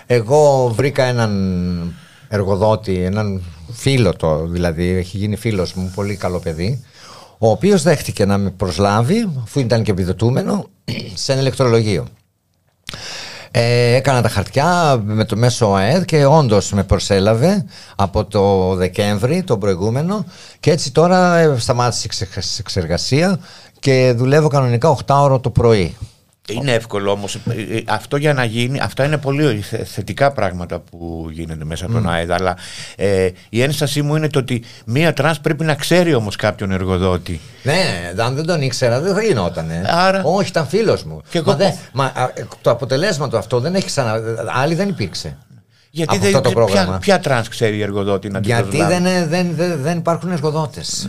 S3: Εγώ βρήκα έναν εργοδότη, έναν φίλο το δηλαδή, έχει γίνει φίλος μου, πολύ καλό παιδί, ο οποίος δέχτηκε να με προσλάβει, αφού ήταν και επιδοτούμενο, σε ένα ηλεκτρολογείο. Ε, έκανα τα χαρτιά μέσω ΟΑΕΔ και όντως με προσέλαβε από το Δεκέμβρη, τον προηγούμενο και έτσι τώρα ε, σταμάτησε η σεξε- σεξεργασία και δουλεύω κανονικά 8 ώρα το πρωί.
S2: Είναι εύκολο όμως. ε, ε, Αυτό για να γίνει, αυτά είναι πολύ θε- θετικά πράγματα που γίνονται μέσα από τον ΟΑΕΔ. Αλλά ε, η ένστασή μου είναι το ότι μία τρανς πρέπει να ξέρει όμως κάποιον εργοδότη.
S3: Ναι, αν δεν τον ήξερα δεν θα γινότανε.
S2: Άρα-
S3: Όχι, ήταν φίλος μου.
S2: Και
S3: μα
S2: εγώ-
S3: δεν- μα, α, ε, το αποτελέσμα του αυτό δεν έχει ξανα... Άλλη δεν υπήρξε.
S2: Γιατί
S3: Από
S2: δεν,
S3: αυτό το
S2: ποια,
S3: πρόγραμμα.
S2: ποια τρανς ξέρει η εργοδότη να την
S3: Γιατί
S2: προσλάβει;
S3: δεν, ε, δεν, δεν, δεν υπάρχουν εργοδότες.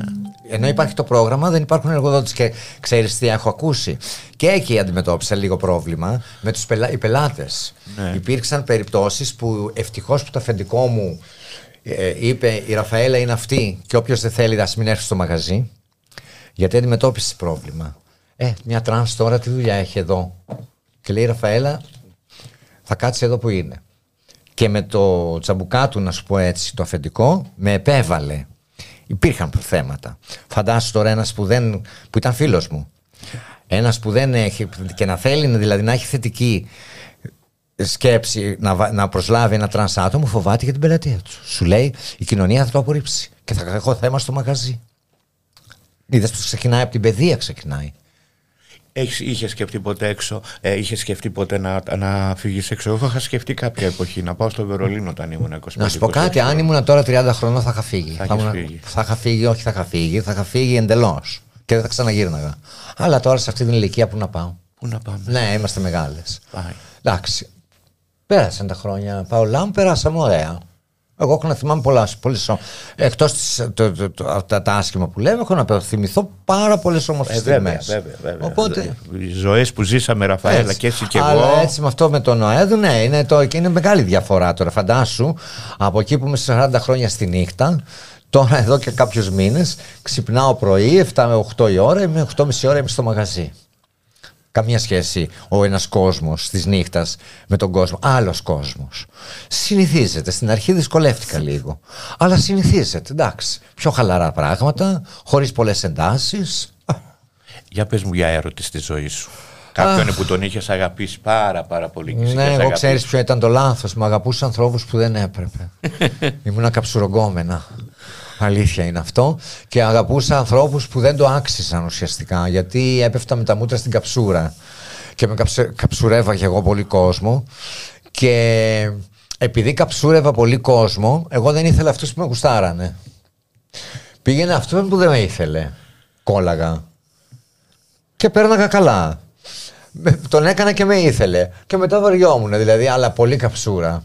S3: Ενώ υπάρχει το πρόγραμμα, δεν υπάρχουν εργοδότες. Και ξέρεις τι έχω ακούσει. Και εκεί αντιμετώπισα λίγο πρόβλημα με τους πελα... οι πελάτες.
S2: Ναι.
S3: Υπήρξαν περιπτώσεις που ευτυχώς που το αφεντικό μου ε, είπε η Ραφαέλα είναι αυτή και όποιος δεν θέλει να μην έρθει στο μαγαζί. Γιατί αντιμετώπισες πρόβλημα. Ε, μια τρανς τώρα τι δουλειά έχει εδώ. Και λέει η Ραφαέλα, θα κάτσει εδώ που είναι. Και με το τσαμπουκά του, να σου πω έτσι, το αφεντικό, με επέβαλε. Υπήρχαν θέματα. Φαντάσου τώρα ένας που, δεν, που ήταν φίλος μου. Ένας που δεν έχει και να θέλει δηλαδή να έχει θετική σκέψη να, βα- να προσλάβει ένα τρανς άτομο φοβάται για την πελατεία του. Σου λέει η κοινωνία θα το απορρίψει και θα έχω θέμα στο μαγαζί. Είδες που ξεκινάει από την παιδεία ξεκινάει.
S2: Έχεις, είχες σκεφτεί ποτέ έξω, ε, είχες σκεφτεί ποτέ να, να φύγεις έξω; Εγώ είχα σκεφτεί κάποια εποχή να πάω στο Βερολίνο όταν ήμουν 25.
S3: Να σου πω κάτι,
S2: 26.
S3: αν ήμουν τώρα 30 χρονών θα είχα φύγει.
S2: Θα
S3: Θα,
S2: έχεις
S3: ήμουν-
S2: φύγει.
S3: θα είχα φύγει, όχι θα είχα φύγει, θα είχα φύγει εντελώς. Και δεν θα ξαναγύρναγα. Αλλά τώρα σε αυτή την ηλικία που να πάω;
S2: Πού να πάμε;
S3: Ναι, είμαστε μεγάλες.
S2: Πάει.
S3: Εντάξει. Πέρασαν τα χρόνια. Παολά μου, περάσαμε ωραία. Εγώ έχω να θυμάμαι πολλά. Πολλές, Εκτός το, το, το, αυτά τα άσχημα που λέμε, έχω να θυμηθώ πάρα πολλές όμορφες
S2: Ε, βέβαια,
S3: στιγμές.
S2: βέβαια, βέβαια.
S3: Οπότε.
S2: Οι ζωές που ζήσαμε, Ραφαέλα,
S3: Έτσι.
S2: και εσύ και
S3: Αλλά
S2: εγώ.
S3: έτσι με αυτό με τον ΟΕΔ, ναι, είναι, το, και είναι μεγάλη διαφορά τώρα. Φαντάσου, από εκεί που είμαι σε 40 χρόνια στη νύχτα, τώρα εδώ και κάποιους μήνες, ξυπνάω πρωί, 7 με 8 η ώρα, είμαι 8.30 ώρα είμαι στο μαγαζί. Καμία σχέση ο ένας κόσμος της νύχτας με τον κόσμο. Άλλος κόσμος. Συνηθίζεται. Στην αρχή δυσκολεύτηκα λίγο. Αλλά συνηθίζεται. Εντάξει. Πιο χαλαρά πράγματα, χωρίς πολλές εντάσεις.
S2: Για πες μου για έρωτη στη ζωή σου. Κάποιον που τον είχες αγαπήσει πάρα πάρα πολύ και εσύ
S3: Ναι,
S2: και σε
S3: εγώ
S2: αγαπήσει.
S3: ξέρεις ποιο ήταν το λάθος. Μ' αγαπούσα ανθρώπους που δεν έπρεπε. Ήμουνα καψουρογκόμενα. Αλήθεια είναι αυτό. Και αγαπούσα ανθρώπους που δεν το άξιζαν ουσιαστικά. Γιατί έπεφτα με τα μούτρα στην καψούρα. Και με καψε- καψουρεύαγε εγώ πολύ κόσμο. Και επειδή καψούρευα πολύ κόσμο, εγώ δεν ήθελα αυτούς που με γουστάρανε. Πήγαινε αυτό που δεν με ήθελε. Κόλλαγα. Και πέρναγα καλά. Με- Τον έκανα και με ήθελε. Και μετά βαριόμουν, δηλαδή, αλλά πολύ καψούρα.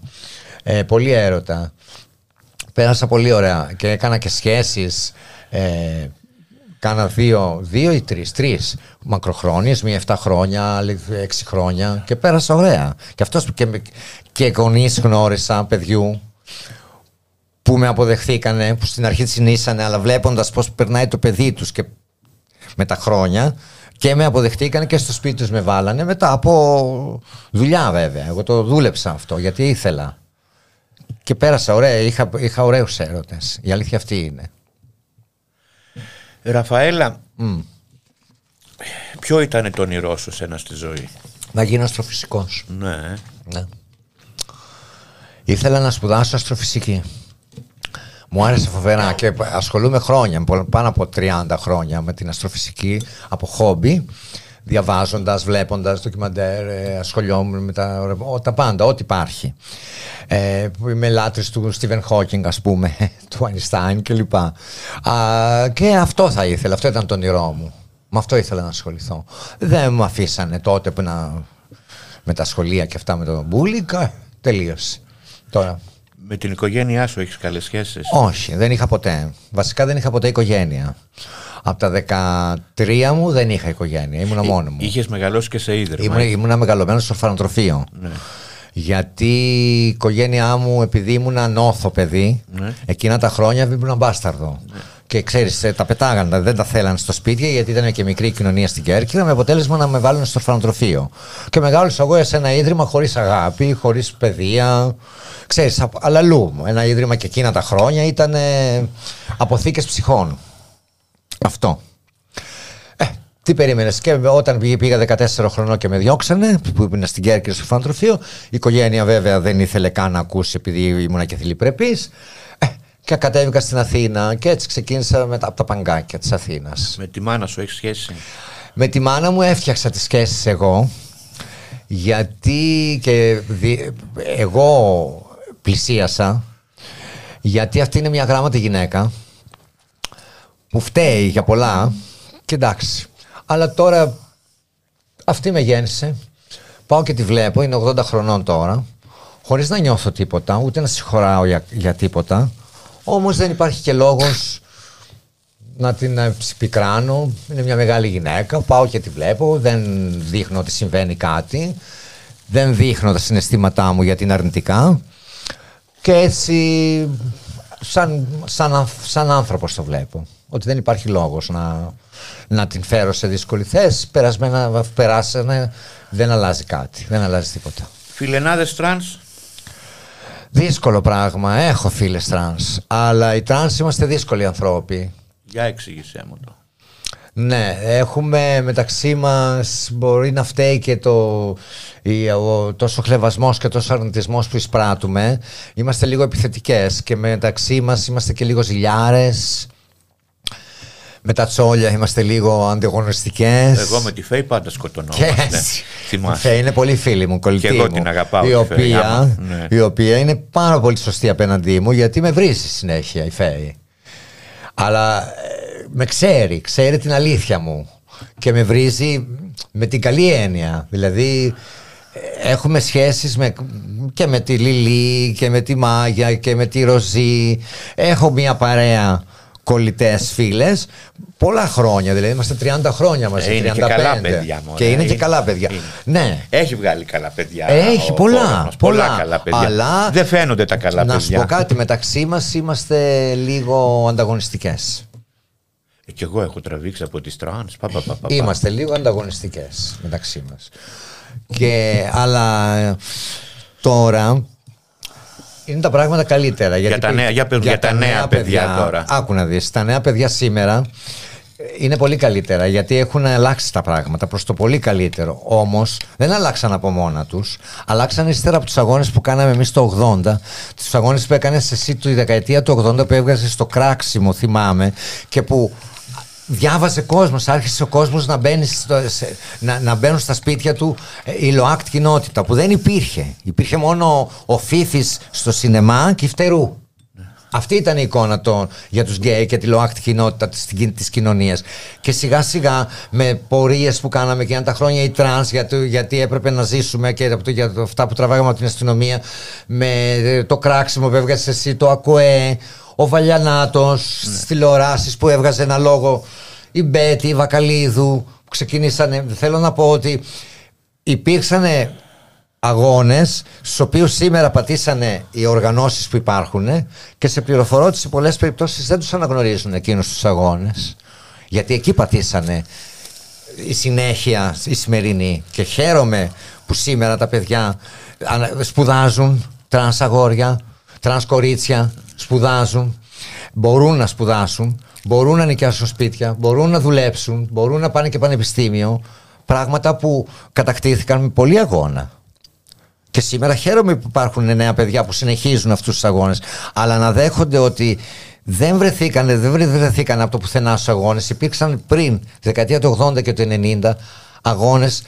S3: Ε, πολύ έρωτα. Πέρασα πολύ ωραία και έκανα και σχέσεις. Ε, κάνα δύο, δύο ή τρεις, τρεις μακροχρόνιες, μία 7 χρόνια, άλλη 6 χρόνια και πέρασα ωραία. Και αυτός που και, με- και γονείς γνώρισα παιδιού που με αποδεχθήκανε, που στην αρχή τσινήσανε, αλλά βλέποντας πώς περνάει το παιδί τους και με τα χρόνια και με αποδεχτήκανε και στο σπίτι τους με βάλανε μετά από δουλειά βέβαια. Εγώ το δούλεψα αυτό γιατί ήθελα. Και πέρασα ωραία, είχα, είχα ωραίους έρωτες. Η αλήθεια αυτή είναι.
S2: Ραφαέλα, ποιο ήταν το όνειρό σου σένα στη ζωή;
S3: Να γίνω αστροφυσικός.
S2: Ναι.
S3: Ναι. Ήθελα να σπουδάσω αστροφυσική. Μου άρεσε φοβερά και ασχολούμαι χρόνια, πο- πάνω από 30 χρόνια με την αστροφυσική από χόμπι, διαβάζοντας, βλέποντας ντοκιμαντέρ, ε, ασχολιόμουν με τα, ο- τα πάντα, ό,τι υπάρχει. Ε, που είμαι λάτρης του Στίβεν Χόκινγκ, ας πούμε, του Einstein κλπ. Α, και αυτό θα ήθελα, αυτό ήταν το όνειρό μου. Με αυτό ήθελα να ασχοληθώ. Δεν με αφήσανε τότε που να με τα σχολεία και αυτά με τον Μπούλικα. Τελείωσε. Τώρα.
S2: Με την οικογένειά σου έχεις καλές σχέσεις;
S3: Όχι, δεν είχα ποτέ. Βασικά δεν είχα ποτέ οικογένεια. Από τα 13 μου δεν είχα οικογένεια. Ήμουνα μόνο μου.
S2: Είχες μεγαλώσει και σε ίδρυμα.
S3: Ήμουνα, ήμουνα μεγαλωμένος στο ορφανοτροφείο.
S2: Ναι.
S3: Γιατί η οικογένειά μου, επειδή ήμουν ανώθο παιδί,
S2: Ναι.
S3: εκείνα τα χρόνια ήμουν μπάσταρδο. Και ξέρεις, τα πετάγανε, δεν τα θέλανε στο σπίτι γιατί ήταν και μικρή κοινωνία στην Κέρκυρα, με αποτέλεσμα να με βάλουν στο ορφανοτροφείο. Και μεγάλωσα εγώ σε ένα ίδρυμα χωρίς αγάπη, χωρίς παιδεία. Ξέρεις, απ- αλλαλού. Ένα ίδρυμα και εκείνα τα χρόνια ήταν αποθήκες ψυχών. Αυτό. Ε, τι περίμενες. Και όταν πήγα- πήγα 14 χρονών και με διώξανε, που ήμουν στην Κέρκυρα στο φαντροφείο, η οικογένεια βέβαια δεν ήθελε καν να ακούσει επειδή ήμουν και θηλυπρεπής. Ε, και κατέβηκα στην Αθήνα και έτσι ξεκίνησα μετά από τα παγκάκια της Αθήνας.
S2: Με τη μάνα σου έχεις σχέση;
S3: Με τη μάνα μου έφτιαξα τις σχέσεις εγώ γιατί και δι- εγώ πλησίασα γιατί αυτή είναι μια γράμματη γυναίκα που φταίει για πολλά και εντάξει. Αλλά τώρα αυτή με γέννησε. Πάω και τη βλέπω, είναι 80 χρονών τώρα, χωρίς να νιώθω τίποτα, ούτε να συγχωράω για, για τίποτα. Όμως δεν υπάρχει και λόγος να την ε, πικράνω. Είναι μια μεγάλη γυναίκα. Πάω και τη βλέπω. Δεν δείχνω ότι συμβαίνει κάτι. Δεν δείχνω τα συναισθήματά μου γιατί είναι αρνητικά. Και έτσι σαν, σαν, ανθ- σαν άνθρωπος το βλέπω. Ότι δεν υπάρχει λόγος να, να την φέρω σε δύσκολη θέση. Περασμένα, περάσανε, δεν αλλάζει κάτι. Δεν αλλάζει τίποτα.
S2: Φιλενάδες τρανς;
S3: Δύσκολο πράγμα. Έχω φίλες τρανς. Αλλά οι τρανς είμαστε δύσκολοι ανθρώποι.
S2: Για εξήγησέ μου το.
S3: Ναι, έχουμε μεταξύ μας μπορεί να φταίει και το, η, ο, τόσο χλευασμός και τόσο αρνητισμός που εισπράττουμε. Είμαστε λίγο επιθετικές και μεταξύ μας είμαστε και λίγο ζηλιάρες. Με τα τσόλια είμαστε λίγο αντιγωνιστικές.
S2: Εγώ με τη Φέη πάντα
S3: Και
S2: σκοτωνόμαστε.
S3: έτσι.
S2: Θυμάσαι.
S3: Φε είναι πολύ φίλη μου, κολλητή
S2: Και εγώ
S3: μου.
S2: την αγαπάω
S3: Η
S2: τη Φέη,
S3: οποία,
S2: άμα, ναι.
S3: η οποία είναι πάρα πολύ σωστή απέναντί μου γιατί με βρίζει συνέχεια η Φέη. Αλλά ε, με ξέρει, ξέρει την αλήθεια μου και με βρίζει με την καλή έννοια. Δηλαδή ε, έχουμε σχέσεις με, και με τη Λιλή και με τη Μάγια και με τη Ροζή. Έχω μια παρέα κολλητές φίλες πολλά χρόνια, δηλαδή είμαστε 30 χρόνια μαζί,
S2: Ε, είναι
S3: 35.
S2: και καλά παιδιά, μωρέ.
S3: Και είναι και
S2: Είναι-
S3: καλά παιδιά.
S2: είναι.
S3: Ναι.
S2: Έχει βγάλει καλά παιδιά.
S3: Έχει
S2: ο
S3: πολλά,
S2: κόσμος.
S3: πολλά.
S2: καλά παιδιά.
S3: Αλλά
S2: Δεν φαίνονται τα καλά
S3: να
S2: παιδιά.
S3: σου πω κάτι, μεταξύ μας είμαστε λίγο ανταγωνιστικές.
S2: Ε, Κι εγώ έχω τραβήξει από τις τρανς. Πα, πα, πα, πα, πα.
S3: Είμαστε λίγο ανταγωνιστικές μεταξύ μας. Και, αλλά ε, τώρα είναι τα πράγματα καλύτερα. Γιατί
S2: τα νέα- για πες μου, για τα νέα παιδιά τώρα.
S3: Άκου να δεις, τα νέα παιδιά σήμερα ε, είναι πολύ καλύτερα γιατί έχουν αλλάξει τα πράγματα προς το πολύ καλύτερο. Όμως δεν αλλάξαν από μόνα τους. Αλλάξαν ύστερα από τους αγώνες που κάναμε εμείς το 80. Τους αγώνες που έκανες εσύ τη δεκαετία του 80 που έβγαζες στο κράξιμο θυμάμαι και που διάβαζε κόσμος, άρχισε ο κόσμος να, μπαίνει στο, σε- να, να μπαίνουν στα σπίτια του ε, η ΛΟΑΤΚΙ κοινότητα που δεν υπήρχε. Υπήρχε μόνο ο Φίφης στο σινεμά και η Φτερού. Αυτή ήταν η εικόνα των, για τους γκέι και τη ΛΟΑΤΚΙ κοινότητα της, της κοινωνίας. Και σιγά σιγά με πορείες που κάναμε και τα χρόνια οι τρανς για το- γιατί έπρεπε να ζήσουμε και από το- για το- αυτά που τραβάγαμε από την αστυνομία με ε, το κράξιμο που έβγαζε εσύ, το ΑΚΟΕ, ο Βαλιανάτος στις τηλεοράσεις που έβγαζε ένα λόγο η Μπέτη, η Βακαλίδου που ξεκινήσανε. Θέλω να πω ότι υπήρξαν αγώνες στους οποίους σήμερα πατήσανε οι οργανώσεις που υπάρχουν και σε πληροφορώ ότι σε πολλές περιπτώσεις δεν τους αναγνωρίζουν εκείνους τους αγώνες. Γιατί εκεί πατήσανε η συνέχεια η σημερινή. Και χαίρομαι που σήμερα τα παιδιά ανα- σπουδάζουν τρανς αγόρια, τρανς κορίτσια σπουδάζουν μπορούν να σπουδάσουν μπορούν να νοικιάσουν σπίτια μπορούν να δουλέψουν, μπορούν να πάνε και πανεπιστήμιο πράγματα που κατακτήθηκαν με πολύ αγώνα. Και σήμερα χαίρομαι που υπάρχουν νέα παιδιά που συνεχίζουν αυτούς τους αγώνες αλλά να δέχονται ότι δεν βρεθήκανε, δεν βρε- βρεθήκανε από το πουθενά στους αγώνες. Υπήρξαν πριν τη δεκαετία του 80 και του 90 αγώνες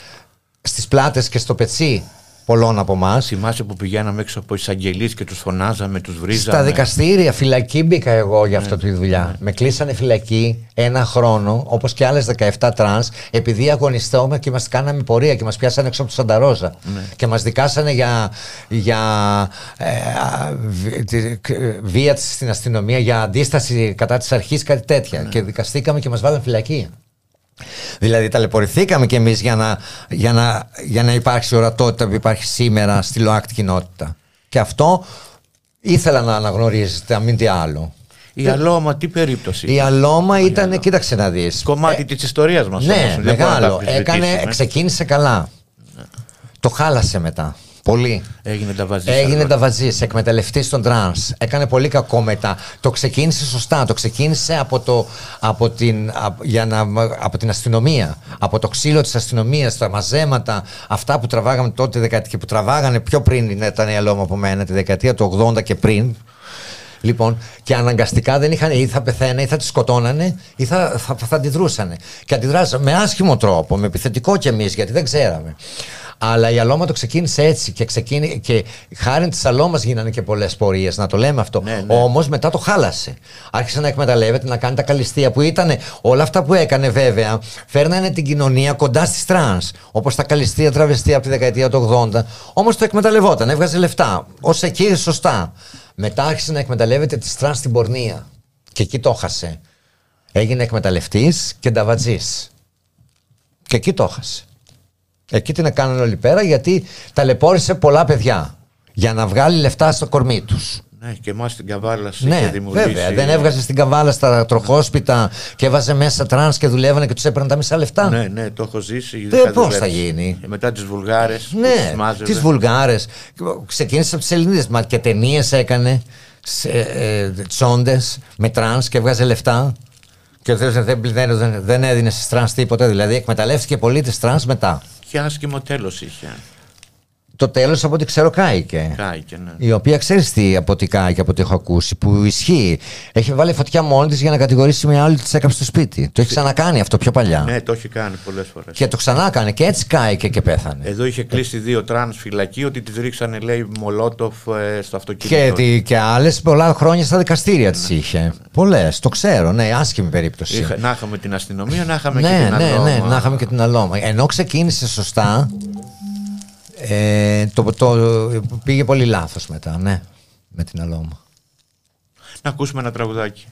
S3: στις πλάτες και στο πετσί πολλών από εμάς.
S2: Θυμάσαι που πηγαίναμε έξω από εισαγγελείς και τους φωνάζαμε, τους βρίζαμε.
S3: Στα δικαστήρια, φυλακή μπήκα εγώ για αυτό τη δουλειά. Με κλείσανε φυλακή ένα χρόνο, όπως και άλλες 17 τρανς, επειδή αγωνιστόμαι και μας κάναμε πορεία και μας πιάσανε έξω από το Σανταρόζα. Και μας δικάσανε για, για ε, α, β- τη- κ- βία της στην αστυνομία, για αντίσταση κατά της αρχής, κάτι τέτοια. Και δικαστήκαμε και μας βάλανε φυλακή. Δηλαδή ταλαιπωρηθήκαμε κι εμείς για να, για, να, για να υπάρξει ορατότητα που υπάρχει σήμερα στη ΛΟΑΤΚΙ κοινότητα. Και αυτό ήθελα να αναγνωρίζετε, αν μη τι άλλο.
S2: Η Αλόμα, τι περίπτωση;
S3: Η Αλόμα ήταν, κοίταξε να δεις.
S2: Κομμάτι της ιστορίας μας.
S3: Ναι,
S2: όμως, δεν μπορούμε να
S3: μεγάλο.
S2: τα αμφισβητήσουμε.
S3: Έκανε, ξεκίνησε καλά. Το χάλασε μετά. Πολύ.
S2: Έγινε νταβατζή.
S3: Έγινε νταβατζή, εκμεταλλευτή των τρανς. Έκανε πολύ κακό μετά. Το ξεκίνησε σωστά. Το ξεκίνησε από, το, από, την, απ- για να, από την αστυνομία. Από το ξύλο της αστυνομίας, τα μαζέματα, αυτά που τραβάγαμε τότε δεκαετία και που τραβάγανε πιο πριν ήταν η αλώμα από μένα, τη δεκαετία του 80 και πριν. Λοιπόν, και αναγκαστικά δεν είχαν ή θα πεθαίνανε ή θα τη σκοτώνανε ή θα, θα, θα αντιδρούσανε. Και αντιδράσαμε με άσχημο τρόπο, με επιθετικό κι εμείς, γιατί δεν ξέραμε. Αλλά η Αλώμα το ξεκίνησε έτσι και, ξεκίνη, και χάρη της Αλώμα γίνανε και πολλές πορείες, να το λέμε αυτό.
S2: Ναι, ναι.
S3: Όμως μετά το χάλασε. Άρχισε να εκμεταλλεύεται, να κάνει τα καλυστία που ήταν. Όλα αυτά που έκανε βέβαια φέρνανε την κοινωνία κοντά στις τρανς Όπως τα καλλιστεία τραβεστί από τη δεκαετία του 80. Όμως το εκμεταλλευόταν, έβγαζε λεφτά. Ως εκεί σωστά. Μετά άρχισε να εκμεταλλεύεται τις τρανς στην πορνεία. Και εκεί το 'χασε. Έγινε εκμεταλλευτής και νταβατζής. Και εκεί το 'χασε. Εκεί την έκαναν όλοι πέρα γιατί ταλαιπώρησε πολλά παιδιά. Για να βγάλει λεφτά στο κορμί τους.
S2: Ναι, και εμάς στην Καβάλα είχε
S3: Ναι,
S2: δημιουργήσει.
S3: βέβαια. Δεν έβγαζε στην καβάλα στα τροχόσπιτα και έβαζε μέσα τρανς και δουλεύανε και τους έπαιρναν τα μισά λεφτά.
S2: Ναι, ναι, το έχω ζήσει.
S3: Δεν,
S2: είχα
S3: πώς
S2: δουλέψει.
S3: θα γίνει;
S2: Ε, Μετά τις Βουλγάρες.
S3: Ναι, τις βουλγάρες. Ξεκίνησε από τις Ελληνίδες. Μα και ταινίες έκανε. Ε, Τσόντες με τρανς και έβγαζε λεφτά. Και δεν, δεν, δεν, δεν έδινε στις τρανς τίποτα. Δηλαδή εκμεταλλεύτηκε πολύ τις τρανς μετά.
S2: Και άσχημο τέλος είχε.
S3: Το τέλος από ό,τι ξέρω κάηκε.
S2: Κάηκε, ναι.
S3: Η οποία ξέρεις τι από ό,τι κάηκε, από ό,τι έχω ακούσει, που ισχύει. Έχει βάλει φωτιά μόνη της για να κατηγορήσει μια άλλη της έκαψε το σπίτι. Το έχει ξανακάνει αυτό πιο παλιά.
S2: Ναι, το έχει κάνει πολλές φορές.
S3: Και το ξανά έκανε και έτσι κάηκε και πέθανε.
S2: Εδώ είχε κλείσει δύο τρανς φυλακή ότι της ρίξανε, λέει, μολότοφ ε, στο αυτοκίνητο.
S3: Και, τι- και άλλες πολλά χρόνια στα δικαστήρια τις είχε. Πολλές, το ξέρω, ναι, άσχημη περίπτωση.
S2: Είχα- να είχαμε την αστυνομία, να είχαμε και
S3: ναι,
S2: την
S3: ναι,
S2: Αλώμα.
S3: ναι, να είχαμε και την αλώμα. Ενώ ξεκίνησε σωστά, ε, το, το, πήγε πολύ λάθος μετά, ναι, με την αλώμα.
S2: Να ακούσουμε ένα τραγουδάκι.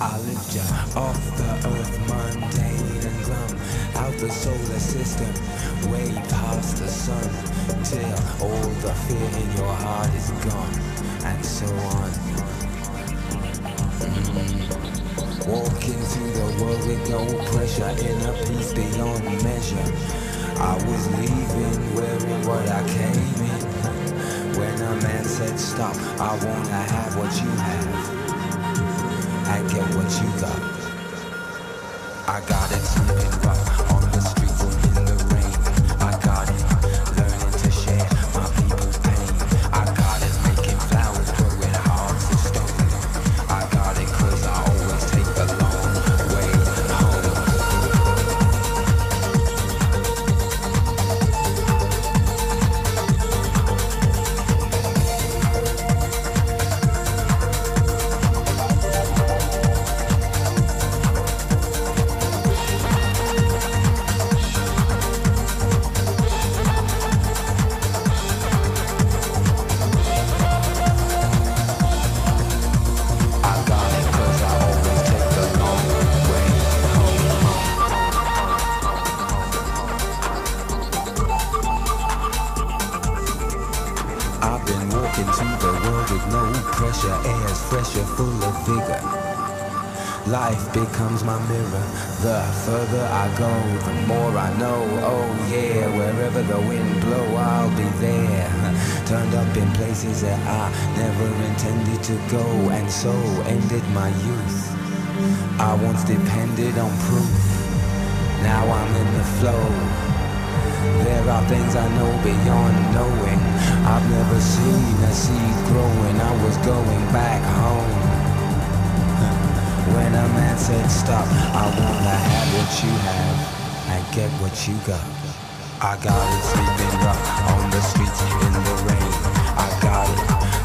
S8: I lift ya off the earth, mundane and glum, out the solar system, way past the sun, till all the fear in your heart is gone, and so on. Walking through the world with no pressure, in a peace beyond measure. I was leaving, wearing what I came in. When a man said stop, I wanna have what you have and get what you got. I got it that I never intended to go, and so ended my youth. I once depended on proof. Now I'm in the flow. There are things I know beyond knowing. I've never seen a seed growing. I was going back home. When a man said stop, I wanna have what you have and get what you got. I got it sleeping rough on the streets in the rain. I got it.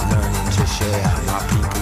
S8: Learning to share my people's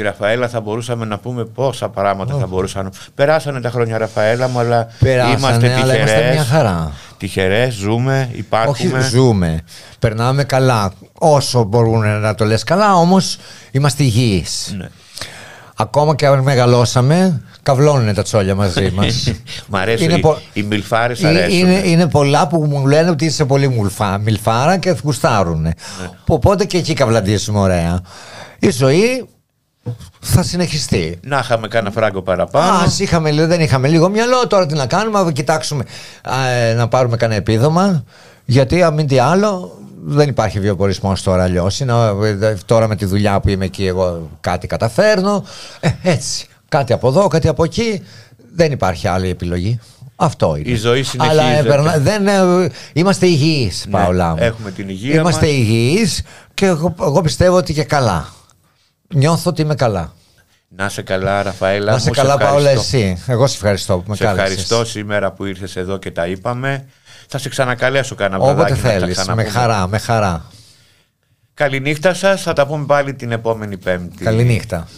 S2: τη Ραφαέλα θα μπορούσαμε να πούμε πόσα πράγματα θα μπορούσαν. Περάσανε τα χρόνια Ραφαέλα μου, αλλά
S3: Περάσανε,
S2: είμαστε
S3: αλλά είμαστε
S2: τυχερές.
S3: μια χαρά.
S2: Τυχερές, ζούμε, υπάρχουμε.
S3: Όχι, ζούμε. Περνάμε καλά. Όσο μπορούν να το λες καλά, όμως είμαστε υγιείς.
S2: Ναι.
S3: Ακόμα και αν μεγαλώσαμε, καυλώνουν τα τσόλια μαζί μας.
S2: Μ' αρέσει.
S3: Είναι
S2: οι,
S3: πο-
S2: οι μιλφάρες
S3: Είναι,
S2: αρέσουν.
S3: είναι, είναι πολλά που μου λένε ότι είσαι πολύ μουλφά, μιλφάρα και γουστάρουν.
S2: Ναι.
S3: Οπότε και εκεί καυλαντήσουμε ωραία. Η ζωή θα συνεχιστεί.
S2: Να είχαμε κάνα φράγκο παραπάνω.
S3: Α, είχαμε, λίγο- δεν είχαμε λίγο μυαλό, τώρα τι να κάνουμε, να κοιτάξουμε α, ε, να πάρουμε κανένα επίδομα. Γιατί αν μη τι άλλο, δεν υπάρχει βιοπορισμό τώρα αλλιώς. Τώρα με τη δουλειά που είμαι εκεί, εγώ κάτι καταφέρνω. Ε, έτσι. Κάτι από εδώ, κάτι από εκεί. Δεν υπάρχει άλλη επιλογή. Αυτό είναι.
S2: Η ζωή
S3: Αλλά
S2: συνεχίζεται.
S3: περνά- δεν, ε, είμαστε υγιείς,
S2: Ναι,
S3: Παολά μου.
S2: έχουμε την υγεία
S3: Είμαστε
S2: μας.
S3: υγιείς και εγώ, εγώ πιστεύω ότι και καλά. Νιώθω ότι είμαι καλά.
S2: Να σε καλά, Ραφαέλα.
S3: Να σε
S2: μου,
S3: καλά, Παόλα,
S2: ευχαριστώ.
S3: εσύ. Εγώ σε ευχαριστώ που με
S2: Σε
S3: κάλεσες.
S2: ευχαριστώ σήμερα που ήρθες εδώ και τα είπαμε. Θα σε ξανακαλέσω κάνα
S3: Όποτε
S2: βραδάκι να τα
S3: θέλεις. Με
S2: ξαναπούμε.
S3: χαρά, με χαρά.
S2: Καληνύχτα σας. Θα τα πούμε πάλι την επόμενη Πέμπτη.
S3: Καληνύχτα.